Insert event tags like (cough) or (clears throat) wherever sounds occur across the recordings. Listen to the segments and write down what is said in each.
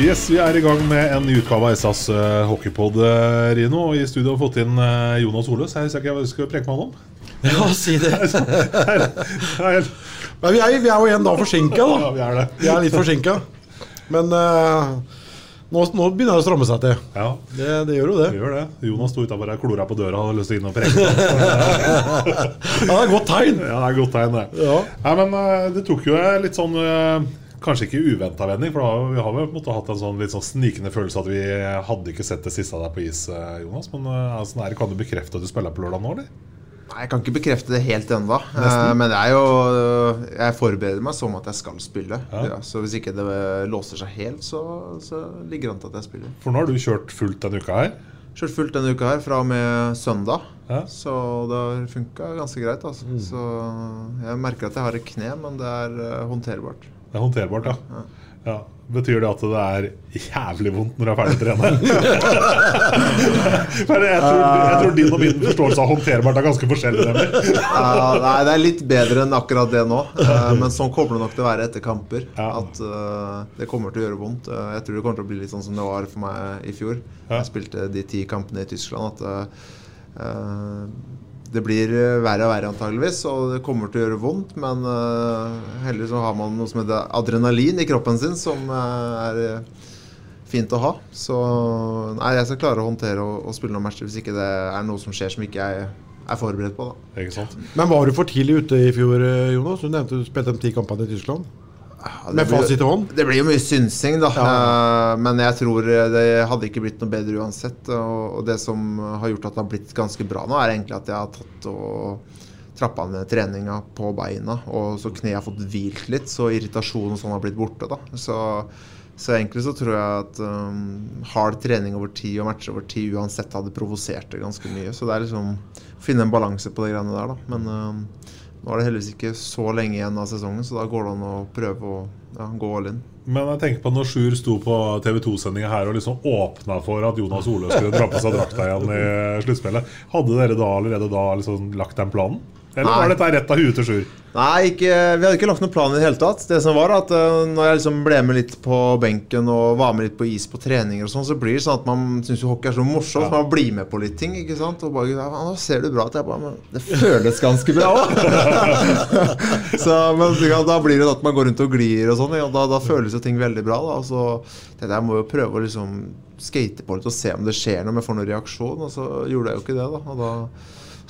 Yes, Vi er i gang med en ny utgave av SAs uh, hockeypod, eh, Rino. Og I studio har vi fått inn eh, Jonas Oløs. Jeg husker ikke hva vi skal preke med han om. Ja, si det. (laughs) Nei, Men vi er, vi er jo en dag forsinka, ja, vi er det. Vi er litt forsinka. Men uh, nå, nå begynner det å stramme seg til. Ja, Det, det gjør jo det. det, gjør det. Jonas sto utafor og klora på døra og hadde lyst til å inn og preke. (laughs) Ja, det er et godt tegn. Ja, det er et godt tegn, det. Ja. Nei, men eh, det tok jo litt sånn eh, Kanskje ikke uventa vending, for vi har vel på en måte hatt en sånn litt sånn snikende følelse at vi hadde ikke sett det siste av deg på is, eh, Jonas. Men altså, altså, kan du bekrefte at du spiller på lørdag nå, eller? Nei, Jeg kan ikke bekrefte det helt ennå. men det er jo Jeg forbereder meg som at jeg skal spille. Ja. Ja, så hvis ikke det låser seg helt, så, så ligger det an til at jeg spiller. For nå har du kjørt fullt denne uka her. Kjørt fullt denne uka her fra og med søndag. Ja. Så det har funka ganske greit. Altså. Så jeg merker at jeg har et kne, men det er eh, håndterbart. Det er håndterbart, ja. ja. Betyr det at det er jævlig vondt når du er ferdig å trene? (laughs) Jeg, tror, jeg tror din og min forståelse av håndterbart er ganske forskjellig. Nei, det er litt bedre enn akkurat det nå. Eh, men sånn kommer det nok til å være etter kamper. At eh, det kommer til å gjøre vondt. Eh, jeg tror det kommer til å bli litt sånn som det var for meg i fjor. Jeg spilte de ti kampene i Tyskland. At det blir eh, verre og verre antageligvis, og det kommer til å gjøre vondt. Men uh, heller så har man noe som heter adrenalin i kroppen sin, som uh, er eh, fint å ha. Så nei, jeg skal klare å håndtere og, og spille noen matcher hvis ikke det er noe som skjer som ikke jeg er forberedt på. da Ikke sant? Men var du for tidlig ute i fjor, eh, Jonas? Du nevnte du spilte de ti kampene i Tyskland. Ja, Med fasit i hånd? Det blir jo mye synsing, da. Ja. Eh, men jeg tror det hadde ikke blitt noe bedre uansett. Og det som har gjort at det har blitt ganske bra nå, er egentlig at jeg har tatt og trappa ned treninga på beina. Og så kneet har fått hvilt litt, så irritasjonen sånn har blitt borte. da Så, så egentlig så tror jeg at um, hard trening over tid og matcher over tid uansett hadde provosert det ganske mye. Så det er liksom å finne en balanse på de greiene der, da. Men um, nå er det heldigvis ikke så lenge igjen av sesongen, så da går det an å prøve å ja, gå all in. Men jeg tenker på når Sjur sto på TV 2-sendinga her og liksom åpna for at Jonas Ole skulle dra på seg drakta igjen i sluttspillet, hadde dere da allerede da liksom lagt den planen? Eller var dette rett av huet til Sjur? Nei, ikke, vi hadde ikke lagt noen plan i det hele tatt. Det som var at uh, Når jeg liksom ble med litt på benken og var med litt på is på treninger, og sånn, så blir det sånn at man syns hockey er så morsomt. Ja. så Man blir med på litt ting. ikke sant? Og bare, ja, 'Nå ser du bra at Jeg bare, Det føles ganske bra òg! (laughs) men ja, da blir det at man går rundt og glir og sånn. Ja, da, da føles jo ting veldig bra. da, og så tenkte jeg må jo prøve å liksom skate på litt og se om det skjer noe, om jeg får noen reaksjon. Og så gjorde jeg jo ikke det, da. Og da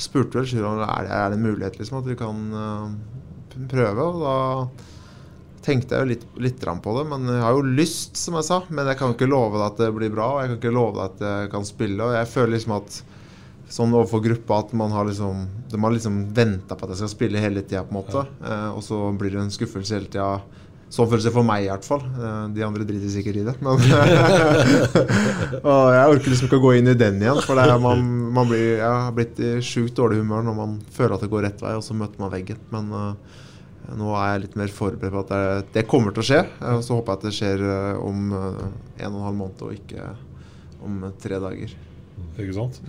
spurte vel Sjur om er det er det en mulighet liksom, at vi kan uh, prøve. Og da tenkte jeg jo litt, litt på det. Men jeg har jo lyst, som jeg sa. Men jeg kan ikke love deg at det blir bra, og jeg kan ikke love deg at jeg kan spille. Og jeg føler liksom at sånn overfor gruppa at man har liksom De har liksom venta på at jeg skal spille hele tida, på en måte. Eh, og så blir det en skuffelse hele tida. Sånn føles det for meg, i hvert fall. Eh, de andre driter sikkert i det. Men (laughs) (laughs) og jeg orker liksom ikke å gå inn i den igjen. For det er, man, man blir, jeg har blitt i sjukt dårlig humør når man føler at det går rett vei, og så møter man veggen. Men uh, nå er jeg litt mer forberedt på at det, det kommer til å skje. eh, Og så håper jeg at det skjer eh, om uh, en og en halv måned, og ikke om eh, tre dager. Ikke sant?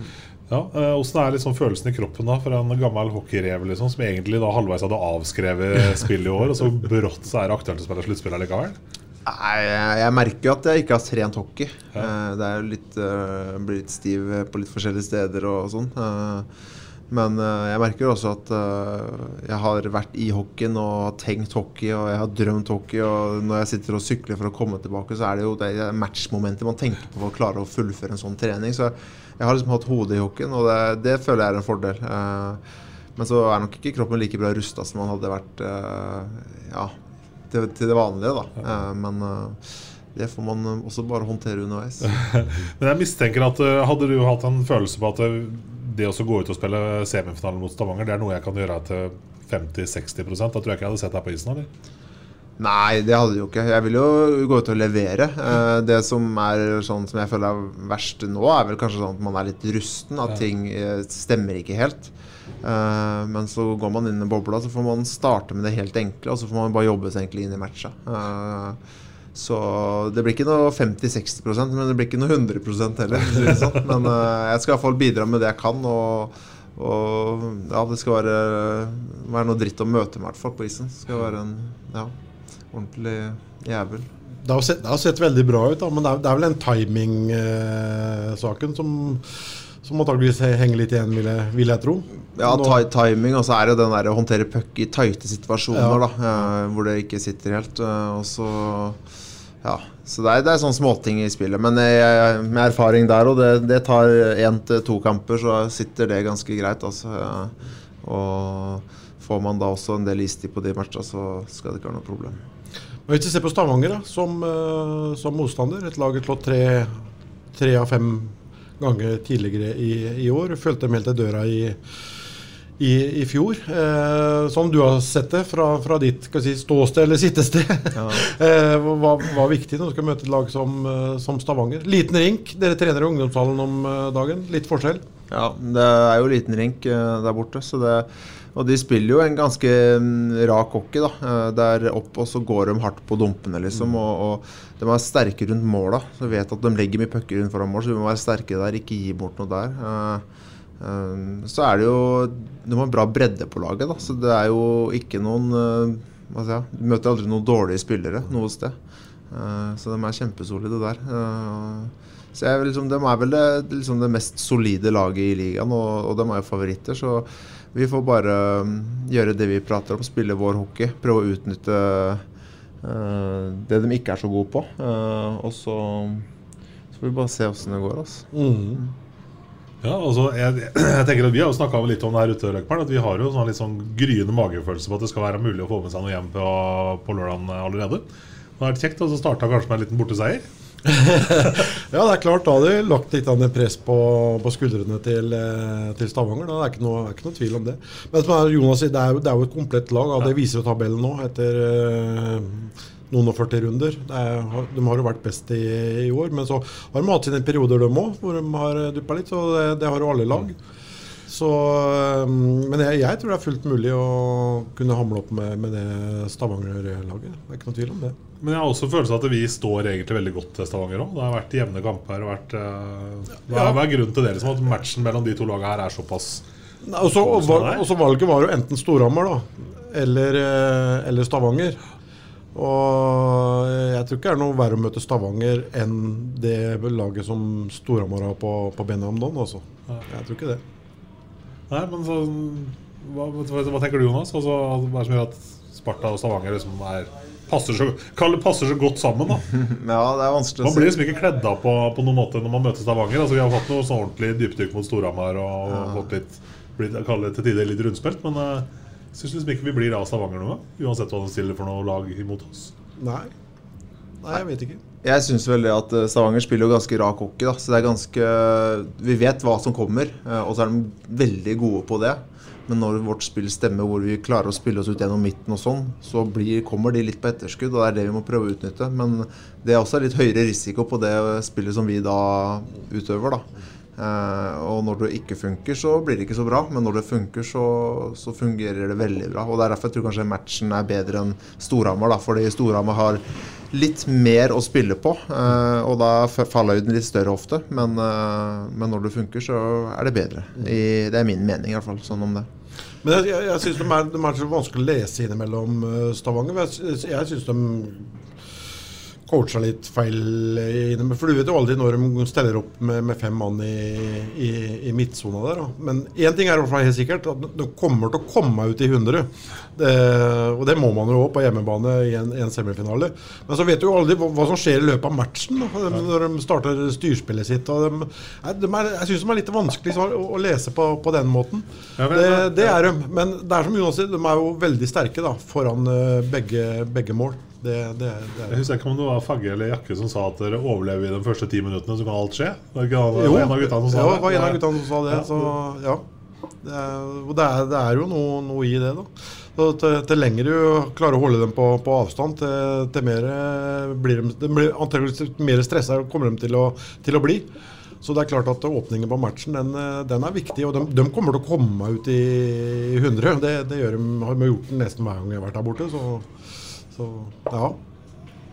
Ja, eh, Åssen er liksom følelsen i kroppen da for en gammel hockeyrev liksom, som egentlig da halvveis hadde avskrevet (laughs) spill i år, og så brått så er det aktuelt å spille sluttspill likevel? Nei, jeg, jeg merker jo at jeg ikke har trent hockey. Ja. det er jo litt, eh, blir litt stiv på litt forskjellige steder og sånn. Eh, Men eh, jeg merker også at eh, jeg har vært i hockeyen og har tenkt hockey og jeg har drømt hockey. Og når jeg sitter og sykler for å komme tilbake, så er det jo det matchmomentet man tenker på for å klare å fullføre en sånn trening. Så jeg har liksom hatt hodet i hooken, og det, det føler jeg er en fordel. Eh, men så er nok ikke kroppen like bra rusta som man hadde vært ja, til, til det vanlige, da. Men det får man også bare håndtere underveis. (laughs) Men jeg mistenker at hadde du hatt en følelse på at det å gå ut og spille semifinale mot Stavanger, det er noe jeg kan gjøre til 50-60 Da tror jeg ikke jeg hadde sett deg på isen. eller? Nei, det hadde det jo ikke. Jeg vil jo gå ut og levere. Eh, det som er sånn som jeg føler er verst nå, er vel kanskje sånn at man er litt rusten. At ting eh, stemmer ikke helt. Eh, men så går man inn i bobla, så får man starte med det helt enkle, og så får man bare jobbe seg egentlig inn i matcha. Så det blir ikke noe 50-60% men det blir ikke noe 100 heller. Sånn. Men jeg skal i hvert fall bidra med det jeg kan. Og, og ja, det skal være, være, noe dritt å møte med, folk på isen. Det skal være en ja, ordentlig jævel. Det har, sett, det har sett veldig bra ut, da, men det er, det er vel den timing-saken eh, som som antakeligvis henger litt igjen, vil jeg, vil jeg tro. Ja, timing, og så er det den der å håndtere puck i tighte situasjoner, ja. da, eh, hvor det ikke sitter helt. Uh, og så ja, så det er, det er sånne småting i spillet. Men jeg, med erfaring der og det, det tar én til to kamper, så sitter det ganske greit. Altså. Og får man da også en del istid på de matchene, så skal det ikke være noe problem. Men Hvis vi ser på Stavanger da, som, eh, som motstander, et lag slått tre, tre av fem ganger tidligere i, i år. Følte dem helt til døra i i, i fjor. Eh, som du har sett det fra, fra ditt si, ståsted eller sittested. Ja. (laughs) eh, var, var, viktig når du skal møte et lag som, eh, som, Stavanger. Liten rink. Dere trener i ungdomshallen om eh, dagen. Litt forskjell? Ja, det er jo liten rink der borte. så Det, og de spiller jo en ganske um, rak hockey. da, Der opp og så går de hardt på dumpene, liksom. Mm. Og, og de er sterke rundt måla. Så vet at de legger mye pucker rundt foran mål, så vi må være sterke der, ikke gi bort noe der. Uh, Ehm, så er det jo De har bra bredde på laget, da. Så det er jo ikke noen si, Du møter aldri noen dårlige spillere noe sted. Uh, så de er kjempesolide der. Uh, så jeg, liksom, De er vel det, liksom det, mest solide laget i ligaen, og, og de er jo favoritter. Så vi får bare um, gjøre det vi prater om, spille vår hockey. Prøve å utnytte det de ikke er så gode på. og så, så får vi bare se åssen det går. Altså. Mm. Ja, altså, jeg, jeg, tenker at Vi har jo snakka litt om det her ute, Løkberg, at vi har jo sånn litt sånn gryende magefølelse på at det skal være mulig å få med seg noe hjem på, på lørdag allerede. Det har vært kjekt, og så starta kanskje med en liten borteseier. (laughs) ja, det er klart. Da hadde vi lagt litt press på, på skuldrene til, eh, til, Stavanger. Da. Det er ikke noe, er ikke noe tvil om det. Men som Jonas sier, det er, det er jo et komplett lag. Og det viser jo tabellen nå. etter... Uh, noen og 40 runder. Er, de har jo vært best i, i, år, men så har de hatt sine perioder, de òg, hvor de har duppa litt. Så det, det, har jo alle lag. Så, men jeg, jeg, tror det er fullt mulig å kunne hamle opp med, med det Stavanger-laget. Det er ikke noe tvil om det. Men jeg har også følelsen at vi står egentlig veldig godt til Stavanger òg. Det har vært jevne kamper. Vært, uh, hva, er, hva er grunnen til det? Liksom, at matchen mellom de to lagene her er såpass og så valget var jo enten Storhamar eller, eh, eller Stavanger. Og jeg tror ikke det er noe verre å møte Stavanger enn det laget som Storhamar har på, på Benhamdon. Altså. Jeg tror ikke det. Nei, men så, hva, hva, tenker du, Jonas? Altså, hva er det som gjør at Sparta og Stavanger liksom er, passer, så, passer, så, godt sammen? da? (laughs) ja, det er vanskelig å si. Man blir liksom ikke kledd av på, på, noen måte når man møter Stavanger. Altså, vi har fått noe sånn ordentlig dypdykk mot Storhamar og, ja. fått litt, blitt, til tider litt rundspilt. Men uh, Syns liksom ikke vi blir av Stavanger nå, uansett hva de stiller for noe lag imot oss. Nei, Nei jeg vet ikke. Jeg syns vel at eh, Stavanger spiller jo ganske rak hockey. da Så det er ganske Vi vet hva som kommer, eh, og så er de veldig gode på det. Men når vårt spill stemmer, hvor vi klarer å spille oss ut gjennom midten, og sånn, så blir, kommer de litt på etterskudd. og Det er det vi må prøve å utnytte. Men det er også litt høyere risiko på det spillet som vi da utøver. da Uh, og når det ikke funker, så blir det ikke så bra. Men når det funker, så, så fungerer det veldig bra. Og Det er derfor jeg tror kanskje matchen er bedre enn Storhamar. Fordi Storhamar har litt mer å spille på. Uh, og da faller den litt større ofte. Men, uh, men, når det funker, så er det bedre. I, det er min mening i hvert fall. Sånn om det. Men jeg, jeg, jeg syns de, de, er så vanskelig å lese innimellom Stavanger. Jeg, jeg syns de coacha litt feil inne. For du vet jo aldri når de steller opp med, med fem mann i, i, i midtsona der. Da. Men én ting er i hvert fall helt sikkert, at de kommer til å komme ut i 100. Det, og det må man jo òg på hjemmebane i en, en semifinale. Men så vet du jo aldri hva, hva som skjer i løpet av matchen da, når de starter styrspillet sitt. De, de er, jeg syns de er litt vanskelig å, å lese på, på den måten. Ja, men- det, det er de. Men det er som Jonas sier, de er jo veldig sterke da, foran eh, begge, begge mål. Det, det, det Jeg er husker ikke om det var Fagge eller Jakke som sa at dere overlever i de første ti minuttene, så kan alt skje. Det var ikke han- Jo, en av guttene som sa ja, det. det var en av guttene som sa det. Så ja. Det er, det er, det jo noe, noe i det, da. Så til, til lenger du klarer å holde dem på, på avstand, til, til mer blir de, blir antakeligvis mer stressa kommer de til å, til å bli. Så det er klart at åpningen på matchen den, den er viktig, og de, de kommer til å komme ut i 100. Det, det gjør de, har de gjort nesten hver gang jeg har vært der borte. Så, så ja.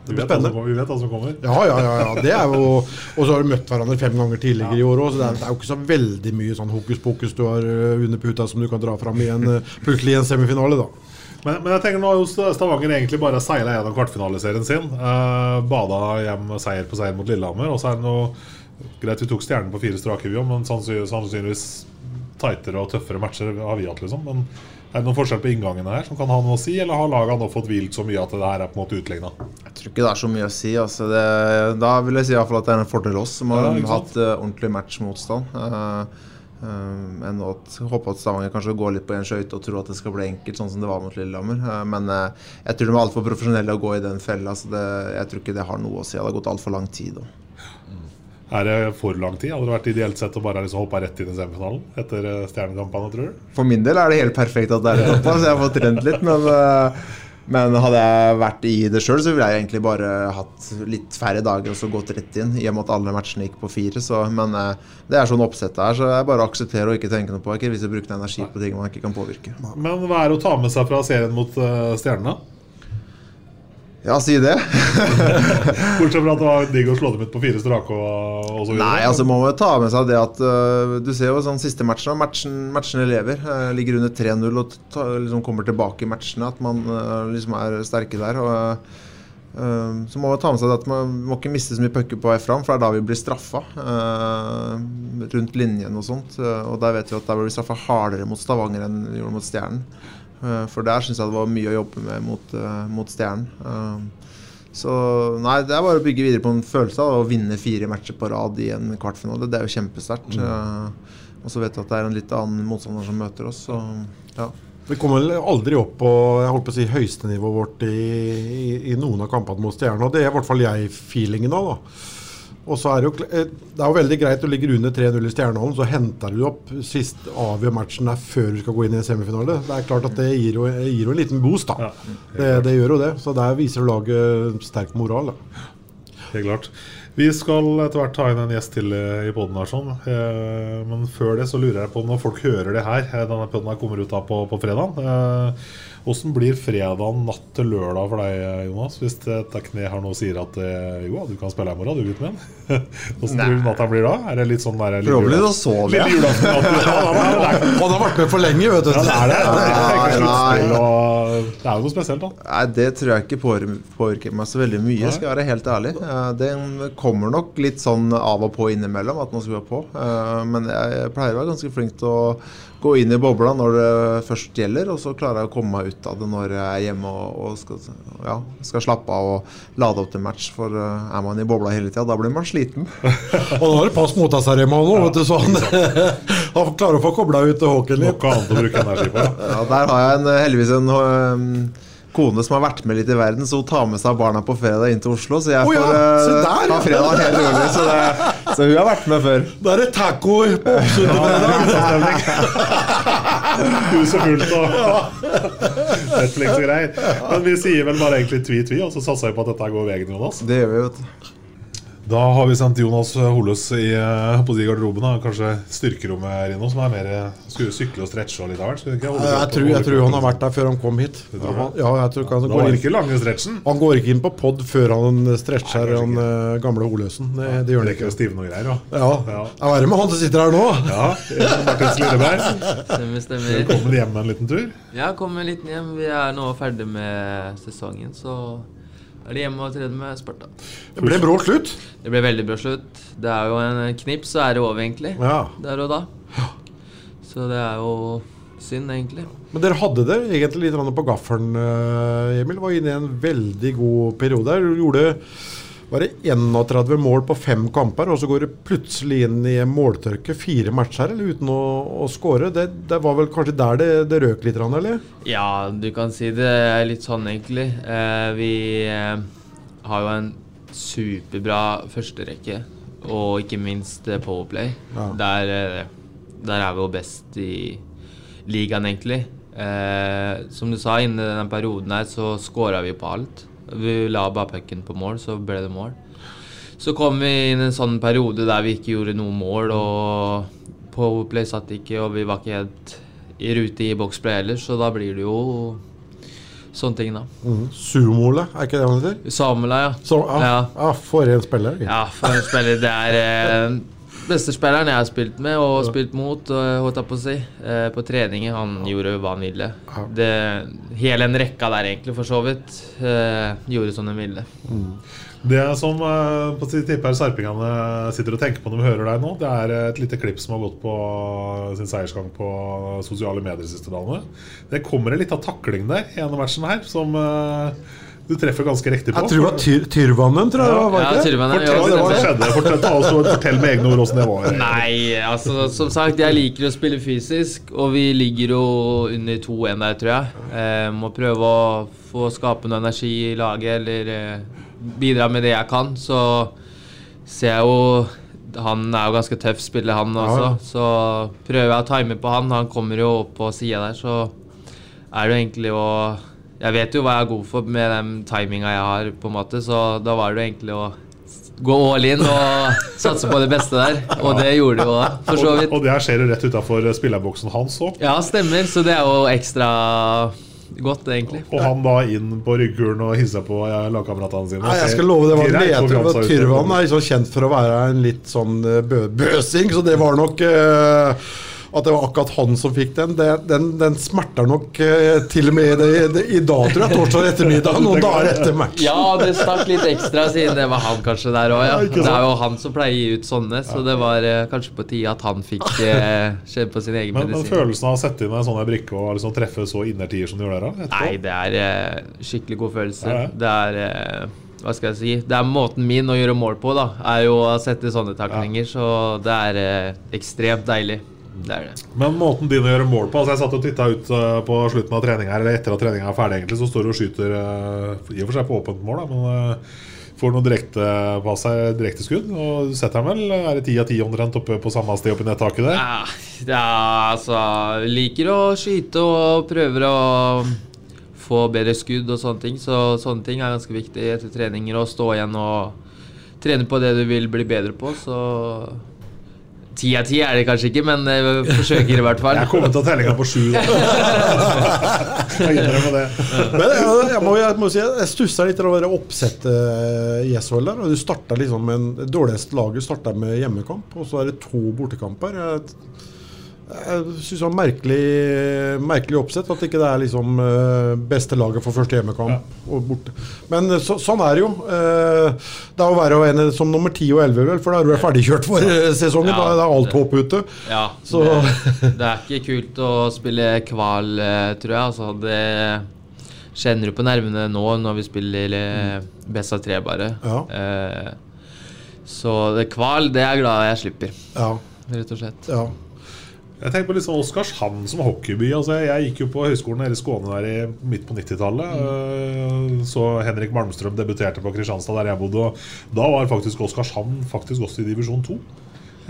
Det blir spennende. vi vet hva som kommer. Ja, ja, ja, ja. Det er jo Og så har du møtt hverandre fem ganger tidligere i år òg, så det er, det er jo ikke så veldig mye sånn hokus pokus du har øh, under puta som du kan dra fram i en, øh, plutselig i en semifinale, da. Men, men jeg tenker nå har Stavanger egentlig bare seila gjennom kvartfinaliserien sin. Eh, bada hjem seier på seier mot Lillehammer. Og så er det noe Greit, vi tok stjernen på fire strake, vi òg, men sannsyn- sannsynligvis tightere og tøffere matcher har vi hatt, liksom. Men er det noen forskjell på inngangene her som kan ha noe å si, eller har laga nå fått hvilt så mye at det her er på en måte utligna? Jeg tror ikke det er så mye å si. Altså det, da vil jeg si i hvert fall at det er en fordel oss som har Ja, hatt uh, ordentlig matchmotstand. Uh, enn å håpe at Stavanger kanskje går litt på en skøyte og tror at det skal bli enkelt, sånn som det var mot Lillehammer. Uh, men jeg tror de er altfor profesjonelle å gå i den fella. Så det, jeg tror ikke det har noe å si. Det har gått altfor lang tid. Og. Er det for lang tid? Hadde det vært ideelt sett å bare liksom hoppe rett inn i semifinalen etter eh, stjernekampene, tror du? For min del er det helt perfekt at det er litt oppe, så jeg har fått trent litt. Men, eh, men hadde jeg vært i det sjøl, så ville jeg egentlig bare hatt litt færre dager og så gått rett inn. I og med at alle matchene gikk på fire. Så, men eh, det er sånn oppsettet er, så jeg bare aksepterer og ikke tenke noe på. det. ikke vits i å energi på ting man ikke kan påvirke. Men hva er det å ta med seg fra serien mot Stjernene? Ja, si det. (laughs) Bortsett fra at det var digg å slå dem ut på fire strake og, og så videre. Nei, altså må man jo ta med seg det at uh, Du ser jo sånn siste matchen, matchen, matchene lever. Uh, ligger under 3-0 og ta, liksom kommer tilbake i matchene. At man uh, liksom er sterke der. Og, så må man ta med seg det at man må ikke miste så mye pucker på vei fram, for det er da vi blir straffa. rundt linjen og sånt. og der vet vi at der blir vi straffa hardere mot Stavanger enn vi gjorde mot Stjernen. Øh, for der syns jeg det var mye å jobbe med mot, øh, mot Stjernen. Øh, så nei, det er bare å bygge videre på en følelse av å vinne fire matcher på rad i en kvartfinale. Det er jo kjempesterkt. Mm. og så vet du at det er en litt annen motstander som møter oss. Så ja. Vi kommer vel aldri opp på jeg holdt på å si, høystenivået vårt i, i, i noen av kampene mot Stjernen. Og det er i hvert fall jeg feelingen av. da. Og så er det, jo, eh, det er jo veldig greit å ligge under 3-0 i Stjernehallen, så henter du opp sist avgjør matchen der før du skal gå inn i en semifinale. Det er klart at det gir jo, gir jo en liten boost, da. Det, det gjør jo det. Så der viser du laget sterk moral. da. Helt klart. Vi skal etter hvert ta inn en gjest til eh, i poden. Sånn. Eh, Men før det så lurer jeg på når folk hører det her. Denne poden kommer ut da på, på fredag. Åssen blir fredagen natt til lørdag for deg, eh, Jonas? Hvis dette kne har noe sier at eh, jo, du kan spille i morgen, du gutten min. Åssen tror du natta blir da? Er det litt sånn der, litt Forhåpentlig da sover jeg. (laughs) Ja. Han har vært med for lenge, vet du. Ja, det er det. Det er og det er jo noe spesielt, da. Nei, det tror jeg ikke påvirker meg så veldig mye, skal jeg være helt ærlig. Det Den kommer nok litt sånn av og på innimellom at man skal være på. Eh, Men jeg pleier å være ganske flink til å gå inn i bobla når det først gjelder, og så klarer jeg å komme meg ut av det når jeg er hjemme og, og skal, ja, skal slappe av og lade opp til match. For uh, er man i bobla hele tida, da blir man sliten. (laughs) Og nå har det pass mot seg hjemme nå, vet du, så han, (laughs) han klarer å få kobla ut Håken litt. Noe annet å bruke energi på. Ja, der har jeg en, heldigvis en um, kone som har vært med litt i verden, så hun tar med seg barna på fredag inn til Oslo. Så jeg får der, ja. ha fredag helt rolig. Så, det, så hun har vært med før. Da er det taco på Oppsund på fredag. Huset fullt og Netflix og greier. Men vi sier vel bare egentlig tvi-tvi, og så satser vi på at dette går veien, Jonas. Det gjør vi, vet du. Da har vi sendt Jonas Holøs i, eh, på de garderoben. Da. Kanskje styrkerommet Rino, som er mer skulle sykle og stretche og litt av hvert. Jeg, tror, jeg tror han har vært der før han kom hit. Ja, jeg tror ikke han går ikke lange stretchen. Han går ikke inn på pod før han stretcher Nei, han eh, gamle Holøsen. Det, det gjør han ikke. stivne og greier. Da. Ja. Ja. Jeg er med han som sitter her nå. Ja, Martins Lilleberg. Stemmer, stemmer. Velkommen hjem en liten tur. Ja, kommer litt hjem. Vi er nå ferdig med sesongen, så er de hjemme og trener med Sparta. Det ble brå slutt. Det ble veldig bra slutt. Det er jo en knips, så er det over, egentlig. Ja. Der og da. Så det er jo synd, egentlig. Men dere hadde det egentlig litt på gaffelen, eh, Emil. Var inne i en veldig god periode. Du gjorde var det 31 mål på fem kamper, og så går det plutselig inn i måltørke fire matcher eller uten å, å skåre. Det, det var vel kanskje der det, det røk litt, eller? Ja, du kan si det er litt sånn, egentlig. Eh, vi eh, har jo en superbra førsterekke, og ikke minst eh, Powerplay. Ja. Der, eh, der er vi jo best i ligaen, egentlig. Eh, som du sa, innen den perioden her så scora vi på alt. Vi la bare pucken på mål, så ble det mål. Så kom vi inn i en sånn periode der vi ikke gjorde noe mål, og Powerplay satt ikke, og vi var ikke helt i rute i boksplay heller, så da blir det jo sånne ting, da. Mm. Sumola, er ikke det han heter? Samula, ja. Så, ah, Ja. ah, for en spiller. Ja, for en spiller. Det er eh, beste spilleren jeg har spilt med og spilt mot, holdt jeg på å si, eh, på treninger. Han gjorde hva han ville. Det, hele en rekka der, egentlig, for så vidt, eh, gjorde som den ville. Det som eh, på tipper sarpingene sitter og tenker på når de hører deg nå, det er et lite klipp som har gått på sin seiersgang på sosiale medier siste dagene. Det kommer en liten takling der i ene matchen her som du treffer ganske riktig på. Jeg tror det var tyr Tyrvannen, tror jeg var. Ja. Tyrvannen, Fortell ja, hva som det skjedde. Fortell, ta fortell med egne ord åssen det var. Nei, altså som sagt, jeg liker å spille fysisk, og vi ligger jo under 2-1 der, tror jeg. Eh, må prøve å få skape noe energi i laget, eller eh, bidra med det jeg kan. Så ser jeg jo Han er jo ganske tøff spiller, han også. Ja. Så prøver jeg å time på han. Han kommer jo opp på sida der, så er det jo egentlig å Jeg vet jo hva jeg er god for med den timinga jeg har, på en måte, så da var det jo egentlig å gå all in og satse på det beste der. Og det gjorde det jo òg, for så vidt. og det her skjer jo rett utafor spillerboksen hans òg. Ja, stemmer. Så det er jo ekstra godt, egentlig. Og han da inn på rygghulen og hilser på ja, lagkameratene sine. Nei, jeg skal love det var Greit nedtur. konkurranse er liksom kjent for å være en litt sånn eh, bø bøsing, så det var nok eh, At det var akkurat han som fikk den, det, den, den smerter nok eh, til og med i, det, i dag, tror jeg. Torsdag ettermiddag, noen dager etter matchen. Ja, det stakk litt ekstra siden det var han kanskje der òg, ja. Ja, Det er jo han som pleier å gi ut sånne, så det var eh, kanskje på tide at han fikk eh, kjenne på sin egen Men, men medisin. følelsen av å sette inn en sånn brikke og liksom treffe så innertier som du gjør der, da? Nei, det er eh, skikkelig god følelse. Ja, ja. Det er Hva skal jeg si? Det er måten min å gjøre mål på, da. Er jo å sette sånne taklinger, så det er eh, ekstremt deilig. Det er det. Men måten din å gjøre mål på altså Jeg satt og titta ut eh, på slutten av treninga Eller etter at treninga er ferdig, egentlig så står du og skyter eh, i og for seg på åpent mål, da, men eh, får noe direkte på seg, direkte skudd. Og du setter den vel Er det ti av ti omtrent oppe på samme sted oppi nettaket der? Ja, ja, altså Liker å skyte og prøver å få bedre skudd og sånne ting. Så sånne ting er ganske viktig etter treninger. Å stå igjen og trene på det du vil bli bedre på. Så ti av ti er det kanskje ikke, men jeg forsøker i hvert fall. Jeg kommer til tellinga på sju. (laughs) Jeg innrømmer det. Men jeg, må, jeg må si jeg stussa litt over oppsettet eh, i SHL der. og Du starta liksom med en, det dårligste laget starta med hjemmekamp, og så er det to bortekamper. Jeg, jeg syns det var merkelig, merkelig oppsett at ikke det er liksom eh, beste laget for første hjemmekamp. Og borte. Men så, sånn er det jo. Eh, Det er å være en som nummer 10 og 11, vel, for da er du ferdigkjørt for eh, sesongen. Ja, da er alt håp ute. Ja, Så- det, det er ikke kult å spille kval, eh, tror jeg. Altså, det kjenner du på nervene nå når vi spiller eh, best av tre, bare. Ja. Eh, så det kval, det er jeg glad jeg slipper, Ja, rett og slett. ja. Jeg tenker på liksom Oskarshamn som hockeyby. Altså, jeg gikk jo på høyskolen her i Skåne der i midt på 90-tallet. øh, Så Henrik Malmstrøm debuterte på Kristianstad, der jeg bodde. Og da var faktisk Oskarshamn faktisk også i divisjon 2.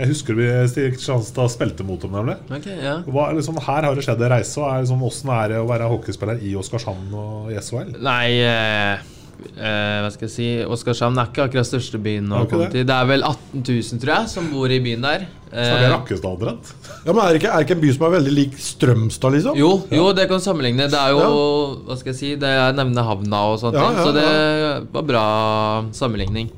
Jeg husker vi Kristianstad spilte mot dem, nemlig. Okay, ja. Hva, liksom, her har det skjedd en reise. Er, liksom, er det å være hockeyspiller i Oskarshamn og i SHL? Nei eh, eh, Hva skal jeg si Oskarshamn er ikke akkurat største byen å det komme det? til. Det er vel 18 000, tror jeg, som bor i byen der. Snakker jeg Eh, Rakkestad omtrent? Ja, men er det, ikke, er det ikke en by som er veldig lik Strømstad, liksom? jo, jo, det kan sammenligne. Det er jo Hva skal jeg si Det er nevne havna og sånne Ja, ting. ja, Så det var bra sammenligning.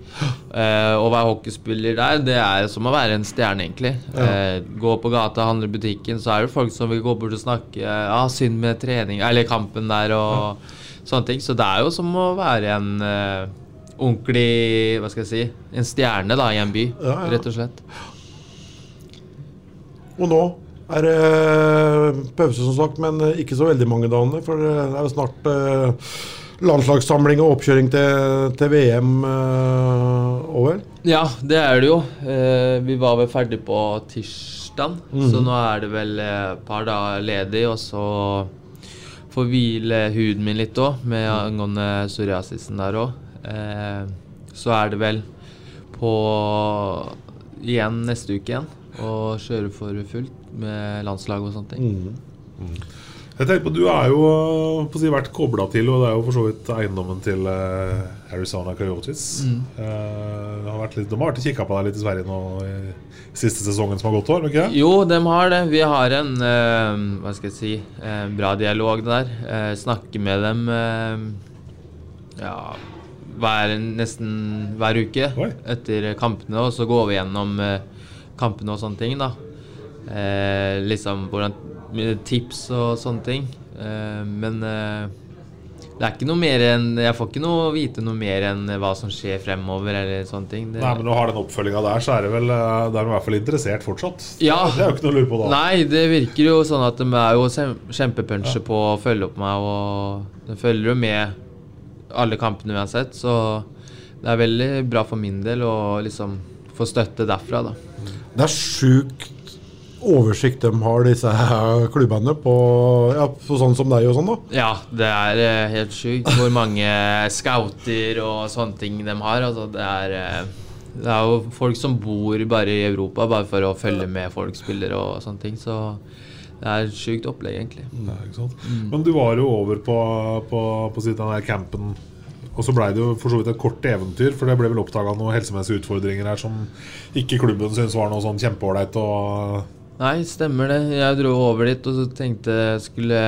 Uh, å være hockeyspiller der, det er som å være en stjerne, egentlig. Uh, gå på gata, handle i butikken, så er det folk som vil gå bort og snakke Ja, synd med trening Eller kampen der, og sånne ting. Så det er jo som å være en uh, ordentlig Hva skal jeg si En stjerne da i en by, Ja, ja. rett og slett. Og nå er det pause, som sagt, men ikke så veldig mange dagene. For det er jo snart uh, landslagssamling og oppkjøring til, til VM uh, over. Ja, det er det jo. Eh, vi var vel ferdig på tirsdag, Mhm. så nå er det vel eh, et par dager ledig, og så får hvile huden min litt òg, med angående psoriasisen der òg. Eh, så er det vel på igjen neste uke igjen å kjøre for fullt med landslag og sånne ting. Jeg tenker på, Du er jo på si, vært kobla til, og det er jo for så vidt eiendommen til uh, Arizona Coyotes. Mm. Uh, har vært litt, de har vært kikka på deg litt i Sverige nå i siste sesongen som har gått år? ikke? Jo, de har det. Vi har en uh, hva skal jeg si, bra dialog der. Snakker med dem ja, hver, nesten hver uke etter kampene, og så går vi gjennom kampene og sånne ting. da. Eh, liksom hvordan Tips og sånne ting. Eh, men eh, det er ikke noe mer enn Jeg får ikke noe vite noe mer enn hva som skjer fremover, eller sånne ting. Det, Nei, men Når du har den oppfølginga der, så er det vel Det er i hvert fall interessert fortsatt. Ja. Det er jo ikke noe å lure på da. Nei, det virker jo sånn at de er jo kjempepunchet ja. på å følge opp meg, og de følger jo med alle kampene uansett, så det er veldig bra for min del å liksom få støtte derfra, da. Det er sjukt oversikt de har, disse klubbene, på, ja, på sånn som deg og sånn, da. Ja, det er eh, helt sjukt hvor mange scouter og sånne ting de har. Altså, det er eh, det er jo folk som bor bare i Europa bare for å følge med folk spiller og sånne ting. Så det er et sjukt opplegg, egentlig. Nei, ikke sant? Men du var jo over på, på, på siden av den her campen. Og så blei det jo for så vidt et kort eventyr, for det ble vel oppdaga noen helsemessige utfordringer her som ikke klubben syntes var noe sånn kjempeålreit. Nei, stemmer det. Jeg dro over dit og så tenkte jeg skulle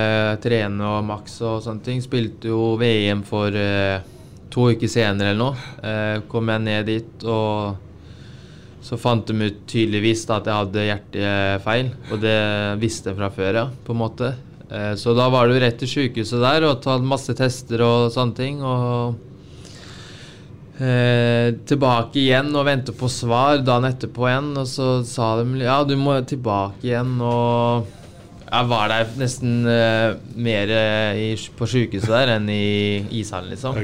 trene og maks og sånne ting. Spilte jo VM for eh, to uker senere eller noe. Eh, kom jeg ned dit, og så fant de ut tydeligvis da, at jeg hadde hjertefeil. Og det visste jeg fra før, ja, på en måte. Eh, så da var det jo rett til sykehuset der og tatt masse tester og sånne ting. og Eh, tilbake igjen og vente på svar dagen etterpå igjen. Og så sa de ja, du må tilbake igjen. Og jeg var der nesten eh, mer eh, i, på sykehuset der enn i ishallen, liksom.